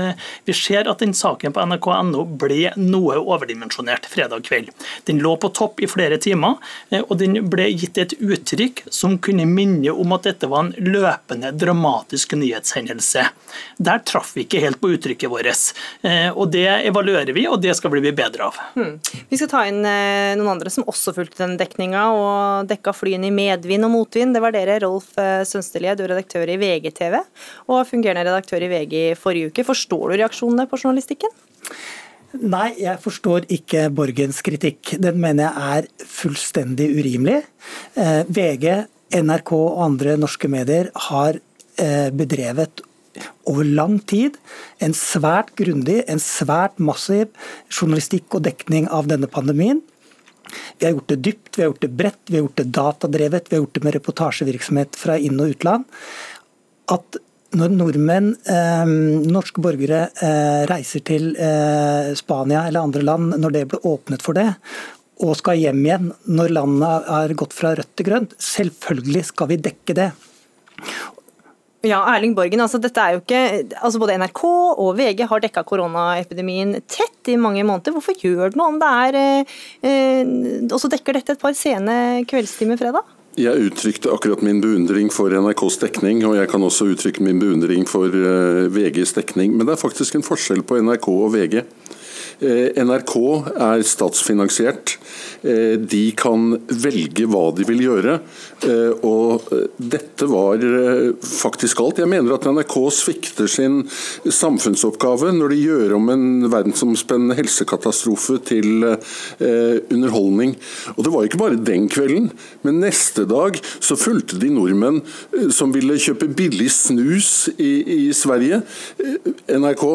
vi ser at den saken på nrk.no ble noe overdimensjonert fredag kveld. Den lå på topp i flere timer, og den ble gitt et uttrykk som kunne minne om at dette var en løpende, dramatisk nyhetshendelse. Der traff vi ikke helt på uttrykket vårt. Og det evaluerer vi, og det skal vi bli bedre av. Hmm. Vi skal ta inn noen andre som også fulgte den dekninga og dekka flyene i medvind og motvind. Det var dere, Rolf Sønstelie, du er redaktør i VGTV og fungerende redaktør i VG i forrige uke. Forstår du reaksjonene på journalistikken? Nei, jeg forstår ikke Borgens kritikk. Den mener jeg er fullstendig urimelig. Eh, VG, NRK og andre norske medier har eh, bedrevet over lang tid en svært grundig, en svært massiv journalistikk og dekning av denne pandemien. Vi har gjort det dypt, vi har gjort det bredt, vi har gjort det datadrevet, vi har gjort det med reportasjevirksomhet fra inn- og utland. At når nordmenn, eh, norske borgere, eh, reiser til eh, Spania eller andre land, når det ble åpnet for det, og skal hjem igjen når landet har gått fra rødt til grønt, selvfølgelig skal vi dekke det. Ja, Erling Borgen, altså dette er jo ikke, altså Både NRK og VG har dekka koronaepidemien tett i mange måneder. Hvorfor gjør det noe om det er eh, også dekker dette et par sene kveldstimer fredag? Jeg uttrykte akkurat min beundring for NRKs dekning, og jeg kan også uttrykke min beundring for uh, VGs dekning. Men det er faktisk en forskjell på NRK og VG. Eh, NRK er statsfinansiert. Eh, de kan velge hva de vil gjøre. Eh, og dette var faktisk alt. Jeg mener at NRK svikter sin samfunnsoppgave når de gjør om en verdensomspennende helsekatastrofe til underholdning. Og det var ikke bare den kvelden, men neste dag så fulgte de nordmenn som ville kjøpe billig snus i, i Sverige. NRK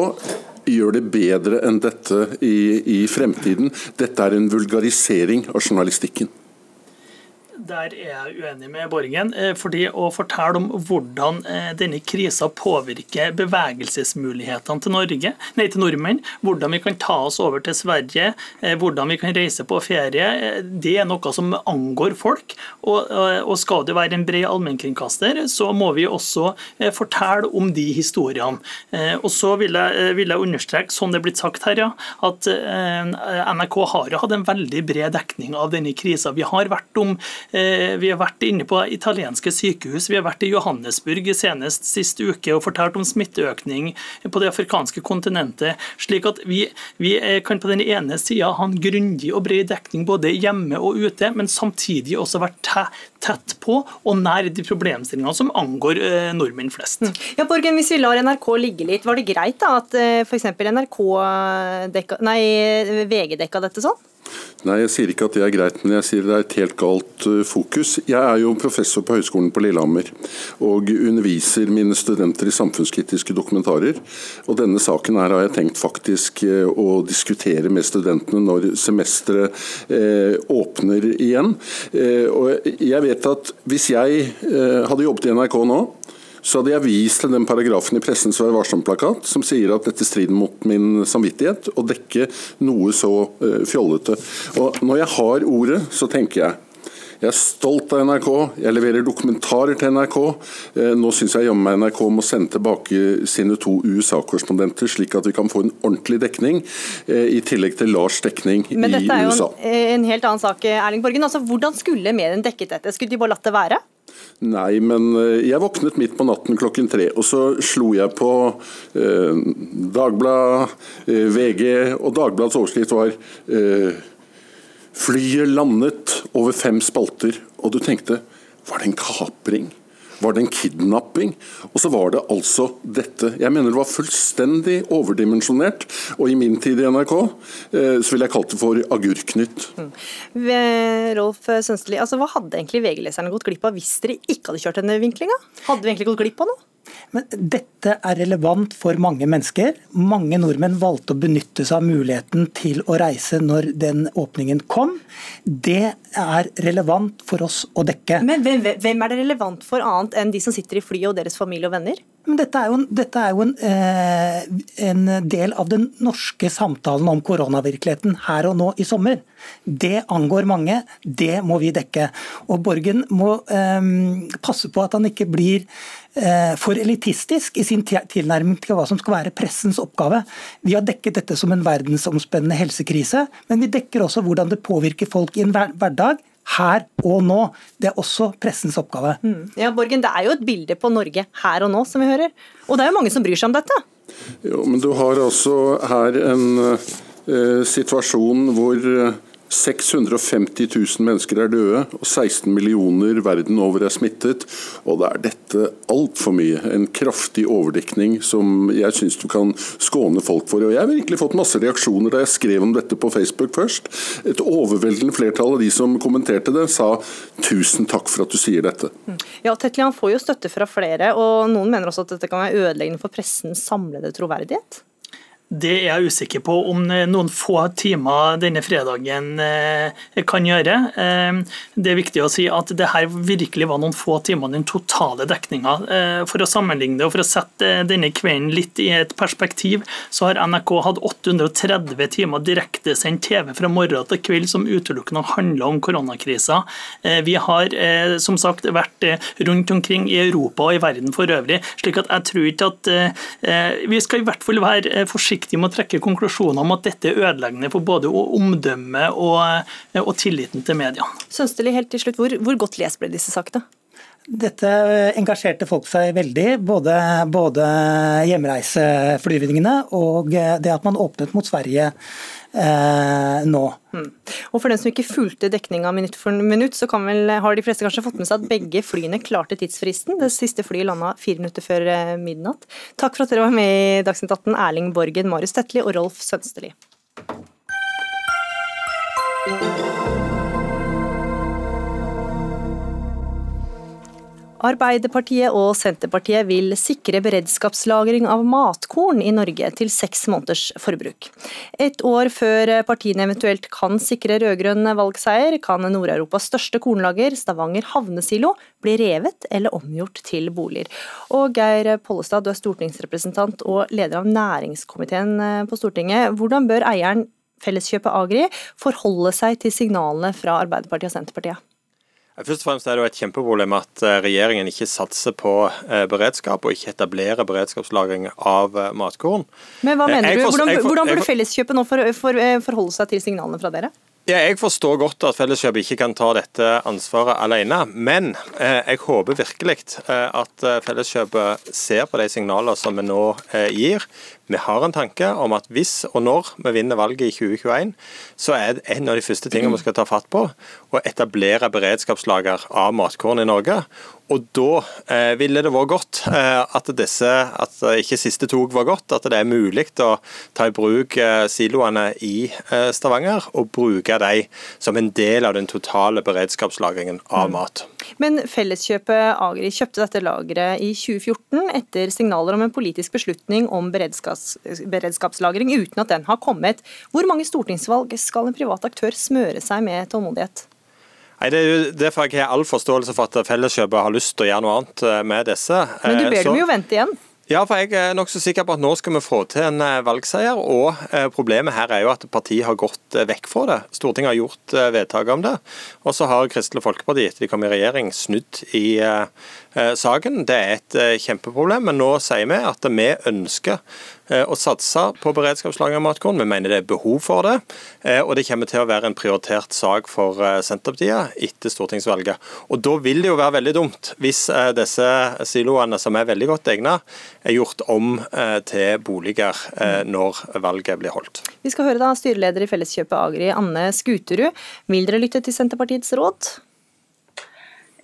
gjør det bedre enn dette i, i fremtiden. Dette er en vulgarisering av journalistikken. Der er jeg uenig med Borgen. Eh, fordi Å fortelle om hvordan eh, denne krisa påvirker bevegelsesmulighetene til Norge, nei, til nordmenn, hvordan vi kan ta oss over til Sverige, eh, hvordan vi kan reise på ferie, det er noe som angår folk. Og, og skal det være en bred allmennkringkaster, så må vi også fortelle om de historiene. Og så vil jeg, vil jeg understreke, som det er blitt sagt her, ja, at NRK har hatt en veldig bred dekning av denne krisa. Vi har vært om vi har vært inne på italienske sykehus, vi har vært i Johannesburg senest sist uke og fortalt om smitteøkning på det afrikanske kontinentet. slik at vi, vi eh, kan på den ene sida ha en grundig og bred dekning både hjemme og ute, men samtidig også vært tett på og nær de problemstillingene som angår eh, nordmenn flest. Mm. Ja, Borgen, Hvis vi lar NRK ligge litt, var det greit da at f.eks. Dekka, nei, VG dekka dette sånn? Nei, jeg sier ikke at det er greit, men jeg sier det er et helt galt uh, fokus. Jeg er jo professor på Høgskolen på Lillehammer og underviser mine studenter i samfunnskritiske dokumentarer. Og denne saken her har jeg tenkt faktisk uh, å diskutere med studentene når semesteret eh, åpner igjen. Og jeg vet at hvis jeg hadde jobbet i NRK nå, så hadde jeg vist til den paragrafen i Pressens Vær varsom-plakat som sier at dette strider mot min samvittighet å dekke noe så uh, fjollete. Og Når jeg har ordet, så tenker jeg jeg er stolt av NRK, jeg leverer dokumentarer til NRK. Eh, nå syns jeg jammen meg NRK må sende tilbake sine to USA-korrespondenter, slik at vi kan få en ordentlig dekning, eh, i tillegg til Lars' dekning i USA. Men dette er jo en, en helt annen sak, Erling Borgen. Altså, hvordan skulle mediene dekket dette? Skulle de bare latt det være? Nei, men eh, jeg våknet midt på natten klokken tre, og så slo jeg på eh, Dagbladet, eh, VG, og Dagbladets overskrift var eh, 'Flyet landet over fem spalter', og du tenkte 'var det en kapring'? Var det en kidnapping. Og så var det altså dette. Jeg mener det var fullstendig overdimensjonert. Og i min tid i NRK eh, så ville jeg kalt det for Agurknytt. Mm. Rolf Sønsteli, altså, hva hadde egentlig VG-leserne gått glipp av hvis dere ikke hadde kjørt denne vinklinga? Hadde vi egentlig gått glipp av noe? Men dette er relevant for mange mennesker. Mange nordmenn valgte å benytte seg av muligheten til å reise når den åpningen kom. Det er relevant for oss å dekke. Men hvem, hvem er det relevant for annet enn de som sitter i flyet og deres familie og venner? Men dette er jo, en, dette er jo en, eh, en, del av den norske samtalen om koronavirkeligheten her og nå i sommer. Det angår mange, det må vi dekke. Og Borgen må eh, passe på at han ikke blir for elitistisk i sin tilnærming til hva som skal være pressens oppgave. Vi har dekket dette som en verdensomspennende helsekrise, men vi dekker også hvordan det påvirker folk i en hverdag her og nå. Det er også pressens oppgave. Mm. Ja, Borgen, Det er jo et bilde på Norge her og nå, som vi hører. Og det er jo mange som bryr seg om dette. Jo, men du har altså her en eh, situasjon hvor eh, 650 000 mennesker er døde, og 16 millioner verden over er smittet. Og da er dette altfor mye. En kraftig overdekning som jeg syns du kan skåne folk for. Og jeg har virkelig fått masse reaksjoner da jeg skrev om dette på Facebook først. Et overveldende flertall av de som kommenterte det, sa tusen takk for at du sier dette. Ja, Tetlian får jo støtte fra flere, og noen mener også at dette kan være ødeleggende for pressens samlede troverdighet? Det er jeg usikker på om noen få timer denne fredagen eh, kan gjøre. Eh, det er viktig å si at det her virkelig var noen få timer den totale dekninga. Eh, for å sammenligne det og for å sette denne kvelden litt i et perspektiv, så har NRK hatt 830 timer direktesendt TV fra morgen til kveld som utelukkende handler om koronakrisa. Vi har som sagt vært rundt omkring i Europa og i verden for øvrig, slik at jeg tror ikke at vi skal i hvert fall være forsiktige forsiktig med å trekke konklusjoner om at dette er ødeleggende for både omdømmet og, og, tilliten til media. Sønsteli, helt til slutt, hvor, hvor godt lest ble disse sakene? Dette engasjerte folk seg veldig, både, både hjemreiseflyvningene og det at man åpnet mot Sverige eh, nå. Mm. Og For den som ikke fulgte dekninga minutt for minutt, så vel, har de fleste kanskje fått med seg at begge flyene klarte tidsfristen. Det siste flyet landa fire minutter før eh, midnatt. Takk for at dere var med i Dagsnytt 18, Erling Borgen, Marius Tetli og Rolf Sønsteli. Arbeiderpartiet og Senterpartiet vil sikre beredskapslagring av matkorn i Norge til seks måneders forbruk. Et år før partiene eventuelt kan sikre rød-grønn valgseier, kan Nord-Europas største kornlager, Stavanger havnesilo, bli revet eller omgjort til boliger. Og Geir Pollestad, du er stortingsrepresentant og leder av næringskomiteen på Stortinget. Hvordan bør eieren Felleskjøpet Agri forholde seg til signalene fra Arbeiderpartiet og Senterpartiet? Først og fremst er det jo et kjempeproblem at eh, regjeringen ikke satser på eh, beredskap og ikke etablerer beredskapslagring av eh, matkorn. Men hva mener du? Hvordan, hvordan burde Felleskjøpet nå for, for, forholde seg til signalene fra dere? Ja, jeg forstår godt at Felleskjøpet ikke kan ta dette ansvaret alene, men eh, jeg håper virkelig at Felleskjøpet ser på de signalene som vi nå eh, gir. Vi har en tanke om at hvis og når vi vinner valget i 2021, så er en av de første tingene vi skal ta fatt på å etablere beredskapslager av matkorn i Norge. Og da eh, ville det vært godt eh, at disse, at ikke siste tog var godt, at det er mulig å ta i bruk eh, siloene i eh, Stavanger og bruke dem som en del av den totale beredskapslagringen av mm. mat. Men Felleskjøpet Agri kjøpte dette lageret i 2014 etter signaler om en politisk beslutning om beredskaps, beredskapslagring uten at den har kommet. Hvor mange stortingsvalg skal en privat aktør smøre seg med tålmodighet? Nei, Det er jo derfor jeg har all forståelse for at Felleskjøpet har lyst til å gjøre noe annet eh, med disse. Men du ber Så... dem jo vente igjen? Ja, for jeg er nokså sikker på at nå skal vi få til en eh, valgseier. Og eh, problemet her er jo at partiet har gått vekk fra det. Stortinget har gjort vedtak om det. Og så har Kristelig Folkeparti, etter de kom i regjering, snudd i saken. Det er et kjempeproblem. Men nå sier vi at vi ønsker Eh, å satse på beredskapslagring av matkorn. Vi mener det er behov for det, eh, og det kommer til å være en prioritert sak for eh, Senterpartiet etter stortingsvalget. Og Da vil det jo være veldig dumt hvis disse siloene, som er veldig godt egnet, er gjort om til boliger når valget blir holdt. Vi skal høre da styreleder i Felleskjøpet Agri, Anne Skuterud. Vil dere lytte til Senterpartiets råd?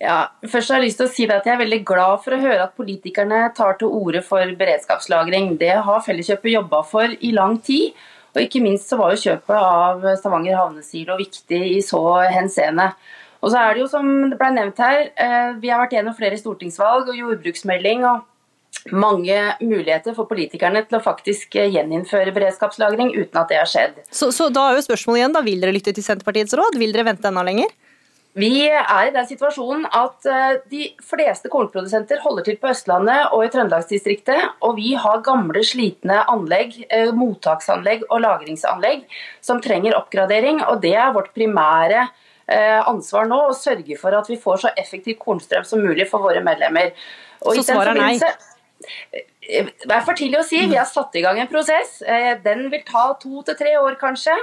Ja, først har Jeg lyst til å si at jeg er veldig glad for å høre at politikerne tar til orde for beredskapslagring. Det har Felleskjøpet jobba for i lang tid. Og ikke minst så var jo kjøpet av Stavanger havnesilo viktig i så henseende. Og så er det jo som det ble nevnt her, eh, Vi har vært gjennom flere stortingsvalg og jordbruksmelding. og mange muligheter for politikerne til å faktisk gjeninnføre beredskapslagring uten at det har skjedd. Så, så da er jo spørsmålet igjen, da, Vil dere lytte til Senterpartiets råd? Vil dere vente enda lenger? Vi er i den situasjonen at eh, de fleste kornprodusenter holder til på Østlandet og i Trøndelagsdistriktet. Og vi har gamle, slitne anlegg, eh, mottaksanlegg og lagringsanlegg som trenger oppgradering. Og det er vårt primære eh, ansvar nå å sørge for at vi får så effektiv kornstrøm som mulig for våre medlemmer. Så svaret er nei? Det er for tidlig å si. Vi har satt i gang en prosess. Den vil ta to til tre år, kanskje.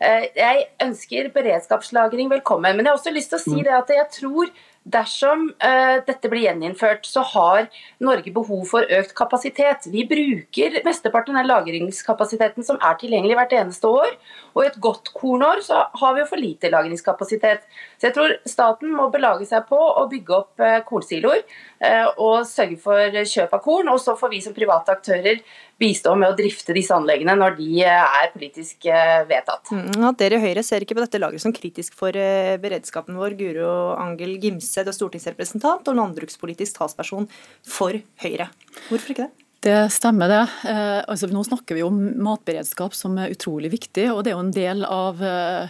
Jeg ønsker beredskapslagring velkommen. Men jeg har også lyst til å si det at jeg tror Dersom uh, dette blir gjeninnført, så har Norge behov for økt kapasitet. Vi bruker mesteparten av den lagringskapasiteten som er tilgjengelig hvert eneste år. Og i et godt kornår så har vi jo for lite lagringskapasitet. Så jeg tror staten må belage seg på å bygge opp uh, kornsiloer uh, og sørge for kjøp av korn. Og så får vi som private aktører bistå med å drifte disse anleggene når de er politisk vedtatt. Mm, at dere i Høyre ser ikke på dette lageret som kritisk for beredskapen vår, Guro Angel Gimse du er stortingsrepresentant og landbrukspolitisk talsperson for Høyre. Hvorfor ikke det? Det stemmer, det. Eh, altså, nå snakker vi om matberedskap som er utrolig viktig. og det er jo en del av eh,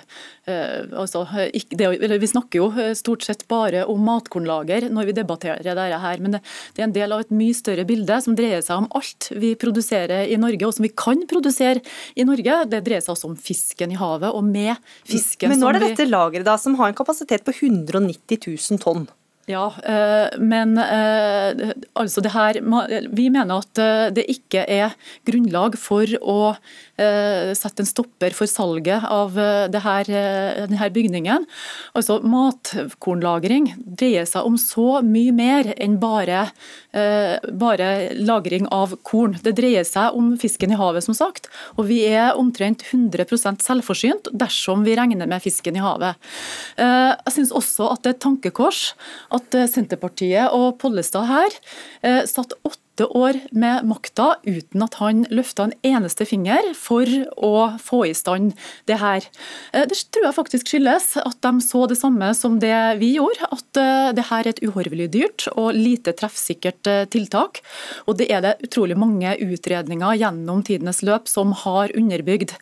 altså, ikke, det, Vi snakker jo eh, stort sett bare om matkornlager når vi debatterer dette her, men det, det, er en del av et mye større bilde som dreier seg om alt vi produserer i Norge, og som vi kan produsere i Norge. Det dreier seg også om fisken i havet, og med fisken Men nå er det dette lageret som har en kapasitet på 190 000 tonn. Ja, eh, men eh, altså det her Vi mener at eh, det ikke er grunnlag for å sette en stopper for salget av her, denne bygningen. Altså Matkornlagring dreier seg om så mye mer enn bare, bare lagring av korn. Det dreier seg om fisken i havet, som sagt. Og vi er omtrent 100% selvforsynt dersom vi regner med fisken i havet. Jeg synes også at det er et tankekors at eh, Senterpartiet og Pollestad her eh, satt åtte åtte år med makta uten at han løfta en eneste finger for å få i stand det her. Eh, det tror jeg faktisk skyldes at de så det samme som det vi gjorde, at eh, det her er et uhorvelig dyrt og lite treffsikkert eh, tiltak. Og det er det utrolig mange utredninger gjennom tidenes løp som har underbygd.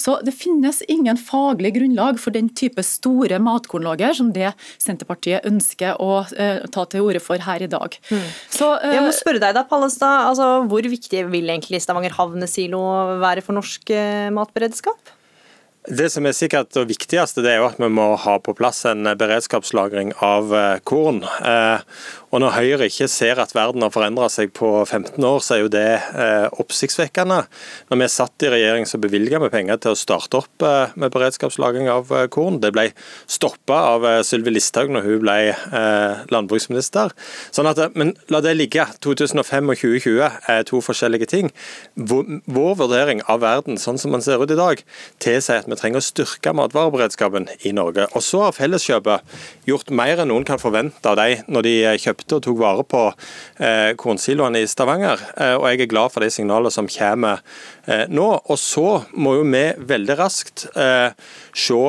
Så det finnes ingen faglig grunnlag for den type store matkornlager som det Senterpartiet ønsker å ta til orde for her i dag. Mm. Så, Jeg må spørre deg da, Palle Pollestad, altså, hvor viktig vil egentlig Stavanger havnesilo være for norsk eh, matberedskap? Det som er sikkert og viktigste, det er jo at vi må ha på plass en beredskapslagring av eh, korn. Eh, og Når Høyre ikke ser at verden har forandra seg på 15 år, så er jo det eh, oppsiktsvekkende. Når vi satt i regjering, så bevilga vi penger til å starte opp eh, med beredskapslagring av eh, korn. Det ble stoppa av eh, Sylvi Listhaug når hun ble eh, landbruksminister. Sånn at, eh, men la det ligge. 2005 og 2020 er to forskjellige ting. Vår, vår vurdering av verden sånn som man ser ut i dag, tilsier at vi trenger å styrke matvareberedskapen i Norge. Og så har Felleskjøpet gjort mer enn noen kan forvente av dem når de kjøper kjøpte og tok vare på eh, kornsiloene i Stavanger. Eh, og jeg er glad for de signalene som kommer eh, nå. Og så må jo vi veldig raskt eh, se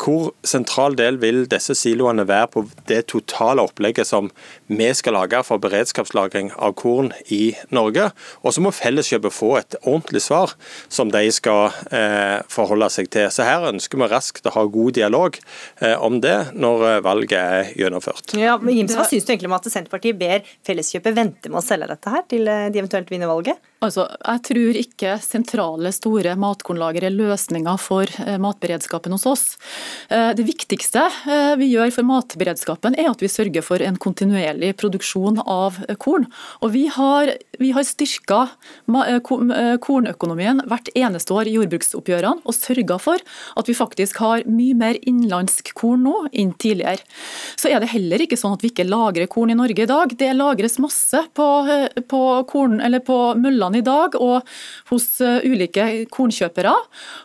hvor sentral del vil disse siloene være på det totale opplegget som vi skal lage for beredskapslagring av korn i Norge? Og så må Felleskjøpet få et ordentlig svar som de skal eh, forholde seg til. Så her ønsker vi raskt å ha god dialog eh, om det når eh, valget er gjennomført. Ja, men Gimse, Hva syns du egentlig om at Senterpartiet ber Felleskjøpet vente med å selge dette her til eh, de eventuelt vinner valget? Altså, jeg tror ikke sentrale, store matkornlager er løsninga for eh, matberedskapen hos oss. Eh, det viktigste eh, vi gjør for matberedskapen, er at vi sørger for en kontinuerlig produksjon av korn. Og vi har, vi har styrka kornøkonomien hvert eneste år i jordbruksoppgjørene, og sørga for at vi faktisk har mye mer innenlandsk korn nå enn tidligere. Så er det heller ikke sånn at vi ikke lagrer korn i Norge i dag. Det lagres masse på, på, korn, på møllene i dag, og hos eh, ulike kornkjøpere.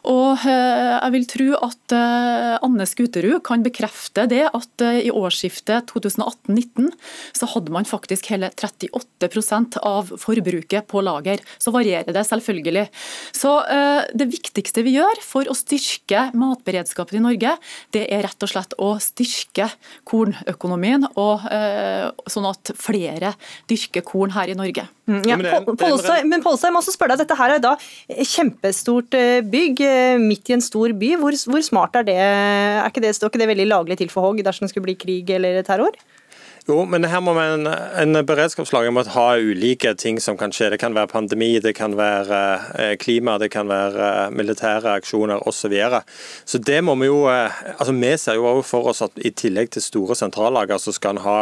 Og eh, jeg vil tro at eh, Anne Skuterud kan bekrefte det at i årsskiftet 2018-19 så hadde man faktisk hele 38% av forbruket på lager. Så varierer det selvfølgelig. Så det viktigste vi gjør for å styrke matberedskapen i Norge, det er rett og slett å styrke kornøkonomien, og, sånn at flere dyrker korn her i Norge. Mm, ja, men Polstad, jeg må også spørre deg, dette her er da kjempestort eh, bygg eh, midt i en stor by. Hvor, hvor smart er det? Er ikke det, står ikke det veldig laglig til for hogg dersom det skulle bli krig eller terror? Jo, men her må man, en beredskapslager må ha ulike ting som kan skje. Det kan være pandemi, det kan være eh, klima, det kan være militære aksjoner osv. Så, videre. så det må vi jo altså Vi ser jo for oss at i tillegg til store sentrallager, så skal en ha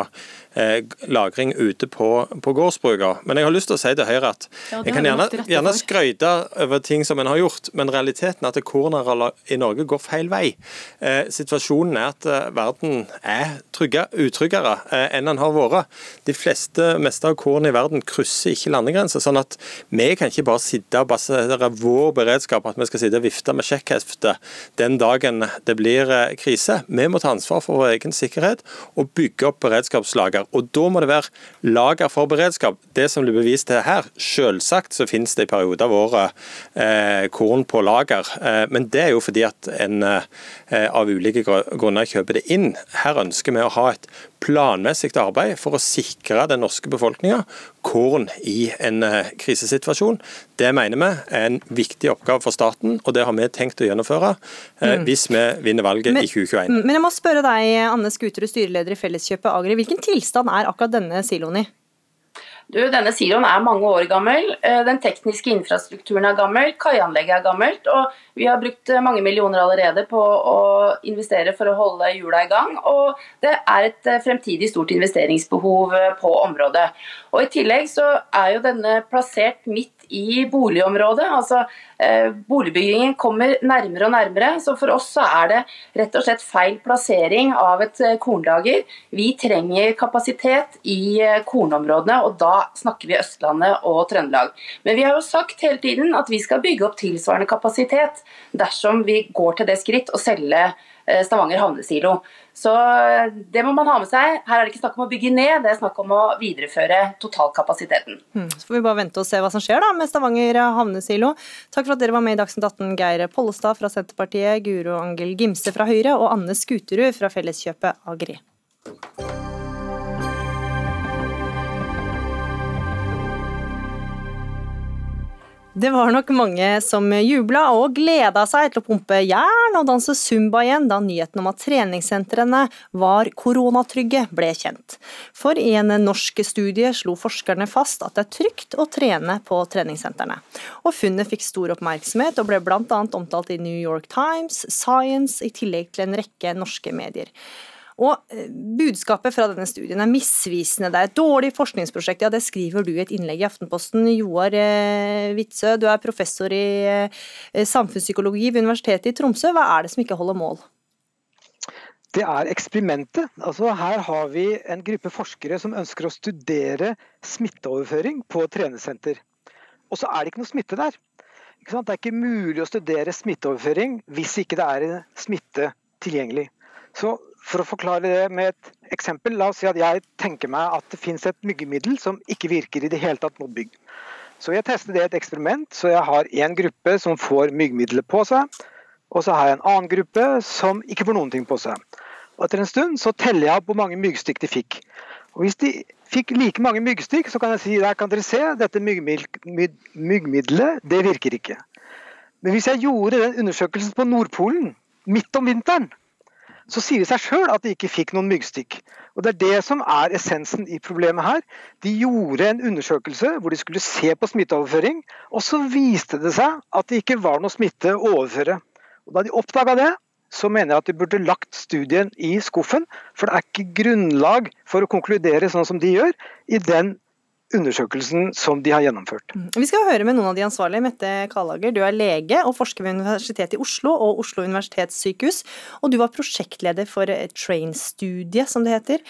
lagring ute på, på gårdsbruka. Men jeg har lyst til å si til Høyre at Ja, jeg kan gjerne, gjerne skryte over ting som en har gjort, men realiteten er at kornarealet i Norge går feil vei. Eh, situasjonen er at eh, verden er trygge, utryggere eh, enn den har vært. De fleste meste av kornet i verden krysser ikke landegrenser. sånn at vi kan ikke bare sitte og basere vår beredskap på at vi skal sitte og vifte med sjekkhefte den dagen det blir eh, krise. Vi må ta ansvar for vår egen sikkerhet og bygge opp beredskapslager. Og Da må det være lager for beredskap. Det som blir bevist her, selvsagt så finnes det i perioder av året eh, korn på lager, eh, men det er jo fordi at en eh, av ulike gr- grunner kjøper det inn. Her ønsker vi å ha et planmessig arbeid for å sikre den norske befolkninga korn i en eh, krisesituasjon. Det mener vi er en viktig oppgave for staten, og det har vi tenkt å gjennomføre eh, Mm. hvis vi vinner valget Men- i 2021. Mm, Men jeg må spørre deg, Anne Skuterud, styreleder i Felleskjøpet Agri. Hvilken tilstand er akkurat denne siloen i? Du, denne siloen er mange år gammel. Eh, Den tekniske infrastrukturen er gammel, kaianlegget er gammelt. Og vi har brukt eh, mange millioner allerede på å investere for å holde hjula i gang. Og det er et eh, fremtidig stort investeringsbehov eh, på området. Og I tillegg så er jo denne plassert midt i boligområdet. altså eh, Boligbyggingen kommer nærmere og nærmere. så For oss så er det rett og slett feil plassering av et eh, kornlager. Vi trenger kapasitet i eh, kornområdene, og da snakker vi Østlandet og Trøndelag. Men vi har jo sagt hele tiden at vi skal bygge opp tilsvarende kapasitet dersom vi går til det skritt å selge Stavanger havnesilo. Så eh, det må man ha med seg. Her er det ikke snakk om å bygge ned, det er snakk om å videreføre totalkapasiteten. Hmm, Så får vi bare vente og se hva som skjer da med Stavanger havnesilo. Takk for at dere var med i Dagsnytt 18, Geir Pollestad fra Senterpartiet, Guro Angel Gimse fra Høyre og Anne Skuterud fra Felleskjøpet Agri. Det var nok mange som jubla og gleda seg til å pumpe jern og danse zumba igjen da nyheten om at treningssentrene var koronatrygge ble kjent. For i en norsk studie slo forskerne fast at det er trygt å trene på treningssentrene. Og funnet fikk stor oppmerksomhet og ble bl.a. omtalt i New York Times, Science, i tillegg til en rekke norske medier. Og eh, Budskapet fra denne studien er misvisende. Det er et dårlig forskningsprosjekt. Ja, Det skriver du i et innlegg i Aftenposten. Joar eh, Witzøe, du er professor i eh, samfunnspsykologi ved Universitetet i Tromsø. Hva er det som ikke holder mål? Det er eksperimentet. Altså, her har vi en gruppe forskere som ønsker å studere smitteoverføring på treningssenter. Og så er det ikke noe smitte der. Det er ikke mulig å studere smitteoverføring hvis ikke det er smitte tilgjengelig. Så For å forklare det med et eksempel, la oss si at jeg tenker meg at det finnes et myggemiddel som ikke virker i det hele tatt mot bygg. Så jeg tester det i et eksperiment, så jeg har én gruppe som får myggmiddelet på seg. Og så har jeg en annen gruppe som ikke får noen ting på seg. Og Etter en stund så teller jeg opp hvor mange myggstikk de fikk. Og Hvis de fikk like mange myggstikk, så kan jeg si der kan dere se, dette myggmid- myggmiddelet det virker ikke. Men hvis jeg gjorde den undersøkelsen på Nordpolen midt om vinteren, så sier det seg sjøl at de ikke fikk noen myggstikk. Og Det er det som er essensen i problemet her. De gjorde en undersøkelse hvor de skulle se på smitteoverføring, og så viste det seg at det ikke var noe smitte å overføre. Og Da de oppdaga det, så mener jeg at de burde lagt studien i skuffen. For det er ikke grunnlag for å konkludere sånn som de gjør i den undersøkelsen som de har gjennomført. Vi skal høre med noen av de ansvarlige. Mette Kallager, du er lege og forsker ved Universitetet i Oslo og Oslo universitetssykehus. Og du var prosjektleder for Train-studiet, som det heter.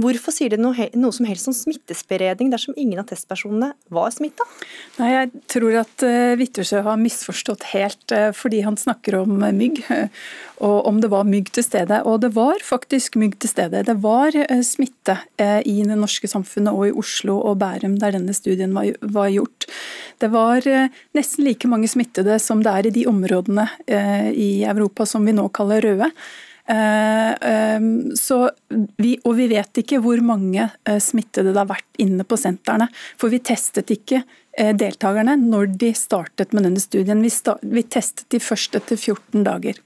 Hvorfor sier det noe, noe som helst om smittespredning dersom ingen av testpersonene var smitta? Nei, Jeg tror at uh, har misforstått helt, eh, fordi han snakker om eh, mygg. eh, og om det var mygg til stede. Og det var faktisk mygg til stede. Det var eh, smitte eh, i det norske samfunnet og i Oslo og Bærum, der denne studien var, var gjort. Det var eh, nesten like mange smittede som det er i de områdene eh, i Europa som vi nå kaller røde. Eh, vi, og vi vet ikke hvor mange smittede det har vært inne på sentrene. For vi testet ikke deltakerne når de startet med denne studien. Vi testet de først etter 14 dager.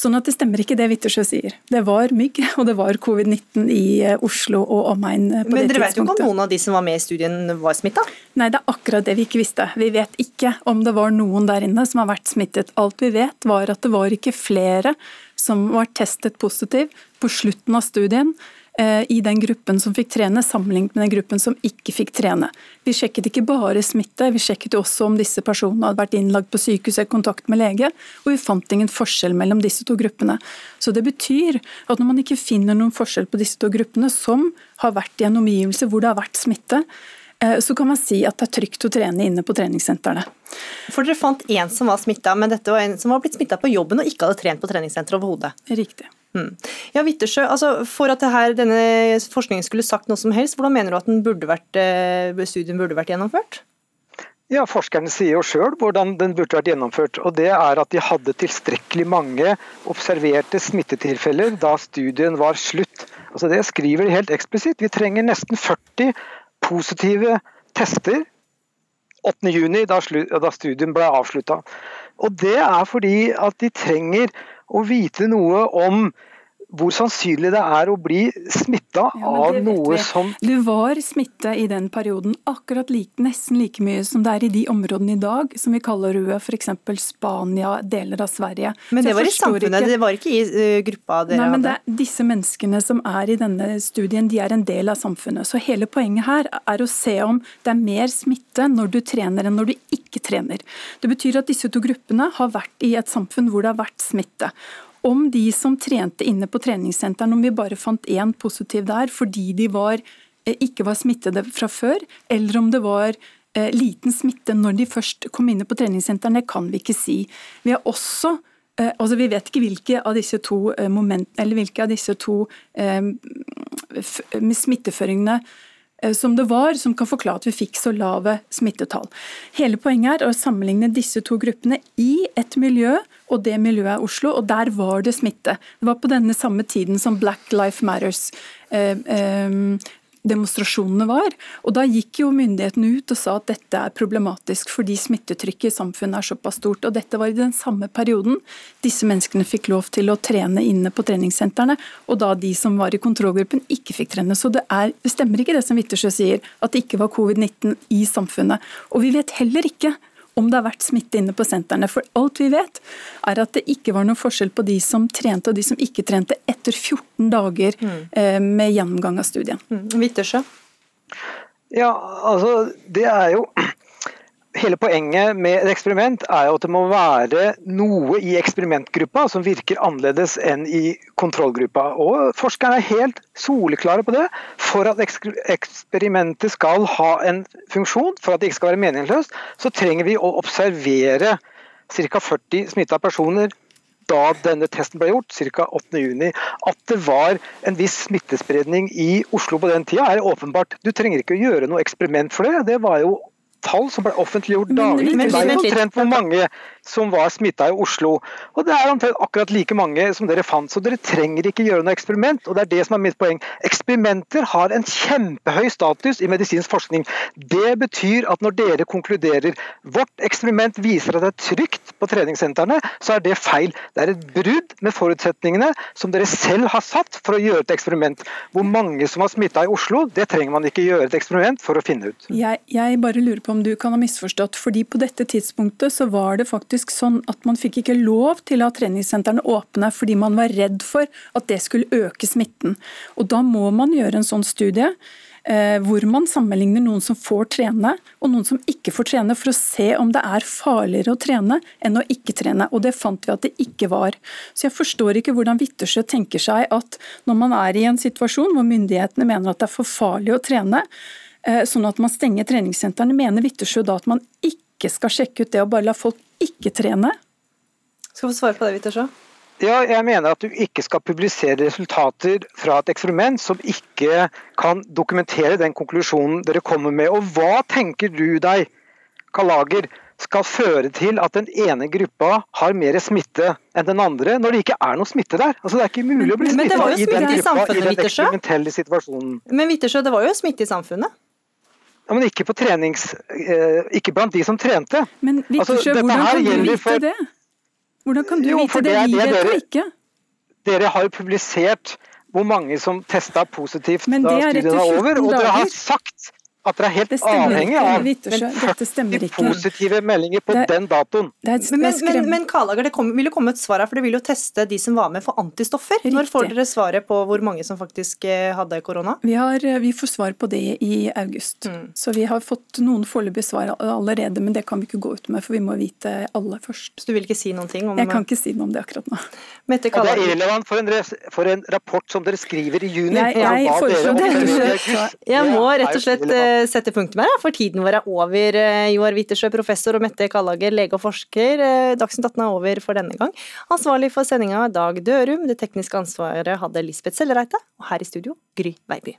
Sånn at det stemmer ikke det Wittersjø sier. Det var mygg, og det var covid-19 i eh, Oslo og omegn eh, på Men det dere vet jo ikke om noen av de som var med i studien var smitta? Nei, det er akkurat det vi ikke visste. Vi vet ikke om det var noen der inne som har vært smittet. Alt vi vet var at det var ikke flere som var testet positiv på slutten av studien i den gruppen som fikk trene, sammenlignet med den gruppen som ikke fikk trene. Vi sjekket ikke bare smitte, vi sjekket også om disse personene hadde vært innlagt på sykehus eller kontakt med lege, og vi fant ingen forskjell mellom disse to gruppene. Så det betyr at når man ikke finner noen forskjell på disse to gruppene, som har vært i en omgivelse hvor det har vært smitte, eh, så kan man si at det er trygt å trene inne på treningssentrene. For dere fant én som var smitta, men dette var en som var blitt smitta på jobben og ikke hadde trent på treningssenteret overhodet. Riktig. Mm. Ja, Vittersjø, altså For at her, denne forskningen skulle sagt noe som helst, hvordan mener du at burde vært, eh, studien burde vært gjennomført? Ja, Forskerne sier jo sjøl hvordan den burde vært gjennomført. og Det er at de hadde tilstrekkelig mange observerte smittetilfeller da studien var slutt. Altså Det skriver de helt eksplisitt. Vi trenger nesten 40 positive tester 8.6, da, da studien ble avslutta. Og det er fordi at de trenger å vite noe om hvor sannsynlig det er å bli smitta ja, av noe som Du var smitta i den perioden akkurat like, nesten like mye som det er i de områdene i dag som vi kaller røde, f.eks. Spania, deler av Sverige. Men det var i samfunnet, ikke, det var ikke i uh, gruppa dere nei, men det, Disse menneskene som er i denne studien, de er en del av samfunnet. Så hele poenget her er å se om det er mer smitte når du trener enn når du ikke trener. Det betyr at disse to gruppene har vært i et samfunn hvor det har vært smitte om de som trente inne på treningssenteren, om vi bare fant én positiv der fordi de var, eh, ikke var smittede fra før, eller om det var eh, liten smitte når de først kom inne på treningssentrene, kan vi ikke si. Vi har også eh, Altså, vi vet ikke hvilke av disse to moment, av disse to smitteføringene som det var, som kan forklare at vi fikk så lave smittetall. Hele poenget er å sammenligne disse to gruppene i et miljø, og det miljøet er Oslo, og der var det smitte. Det var på denne samme tiden som Black Life Matters eh, eh, demonstrasjonene var. Og Da gikk jo myndighetene ut og sa at dette er problematisk fordi smittetrykket i samfunnet er såpass stort. Og Dette var i den samme perioden disse menneskene fikk lov til å trene inne på treningssentrene, og da de som var i kontrollgruppen ikke fikk trene. Så det, er, det stemmer ikke det som Wittersjø sier, at det ikke var covid-19 i samfunnet. Og vi vet heller ikke om det har vært smitte inne på sentrene. For alt vi vet, er at det ikke var noen forskjell på de som trente og de som ikke trente etter 14 dager mm. Eh, med gjennomgang av studien. Mm. Vittersjø? Ja, altså det er jo hele poenget med et eksperiment er at det må være noe i eksperimentgruppa som virker annerledes enn i kontrollgruppa. Og Forskerne er helt soleklare på det. For at eksperimentet skal ha en funksjon, for at det ikke skal være meningsløst, så trenger vi å observere ca. 40 smitta personer da denne testen ble gjort, ca. 8.6. At det var en viss smittespredning i Oslo på den tida, er åpenbart. Du trenger ikke å gjøre noe eksperiment for det. Det var jo tall som ble offentliggjort daglig. Det er omtrent hvor mange som var smitta i Oslo. Og det er omtrent akkurat like mange som dere fant, så dere trenger ikke gjøre noe eksperiment. Og det er det som er mitt poeng. Eksperimenter har en kjempehøy status i medisinsk forskning. Det betyr at når dere konkluderer vårt eksperiment viser at det er trygt på treningssentrene, så er det feil. Det er et brudd med forutsetningene som dere selv har satt for å gjøre et eksperiment. Hvor mange som var smitta i Oslo, det trenger man ikke gjøre et eksperiment for å finne ut. Jeg, jeg bare lurer på om du kan ha misforstått, fordi på dette tidspunktet så var det faktisk faktisk sånn at man fikk ikke lov til å ha treningssentrene åpne fordi man var redd for at det skulle øke smitten. Og Da må man gjøre en sånn studie eh, hvor man sammenligner noen som får trene og noen som ikke får trene, for å se om det er farligere å trene enn å ikke trene. Og Det fant vi at det ikke var. Så Jeg forstår ikke hvordan Wittersjø tenker seg at når man er i en situasjon hvor myndighetene mener at det er for farlig å trene, eh, sånn at man stenger treningssentrene, mener Wittersjø da at man ikke skal sjekke ut det og bare la folk ikke trene? Skal få svare på det, Wittersjø. Ja, jeg mener at du ikke skal publisere resultater fra et eksperiment som ikke kan dokumentere den konklusjonen dere kommer med. Og hva tenker du deg, Kalager, skal føre til at den ene gruppa har mer smitte enn den andre, når det ikke er noe smitte der? Altså, det er ikke mulig å bli smitta i den gruppa i den eksperimentelle situasjonen. Men Vittersjø, det var jo smitte i samfunnet? Ja, men ikke, på trenings, eh, ikke blant de som trente. Men Wittersjø, altså, hvordan kan du vite for, det? Hvordan kan du jo, vite det, det vi vet og ikke? Dere har jo publisert hvor mange som testa positivt da studien var over. Og dere har sagt at dere er helt avhengig av de 40 ikke. positive meldinger på er, den datoen. Det er, det Men, er men, men, men Kalager, det kom, vil jo komme et svar her, for det vil jo teste de som var med for antistoffer. Når får dere svaret på hvor mange som faktisk eh, hadde korona? Vi, vi får svar på det i august. Mm. Så vi har fått noen foreløpige svar allerede, men det kan vi ikke gå ut med, for vi må vite alle først. Så du vil ikke si noen ting om Jeg kan ikke si noe om det akkurat nå. Mette Og det er irrelevant for en, res- for en rapport som dere skriver i juni. Jeg- jeg jeg, Jeg må rett og slett eh, sette punktum her, for tiden vår er over. eh, Joar Wittersjø, professor, og Mette Kallager, lege og forsker. Eh, Dagsnytt 18 er over for denne gang. Ansvarlig for sendinga Dag Dørum. Det tekniske ansvaret hadde Lisbeth Sellereite. Og her i studio, Gry Veiby.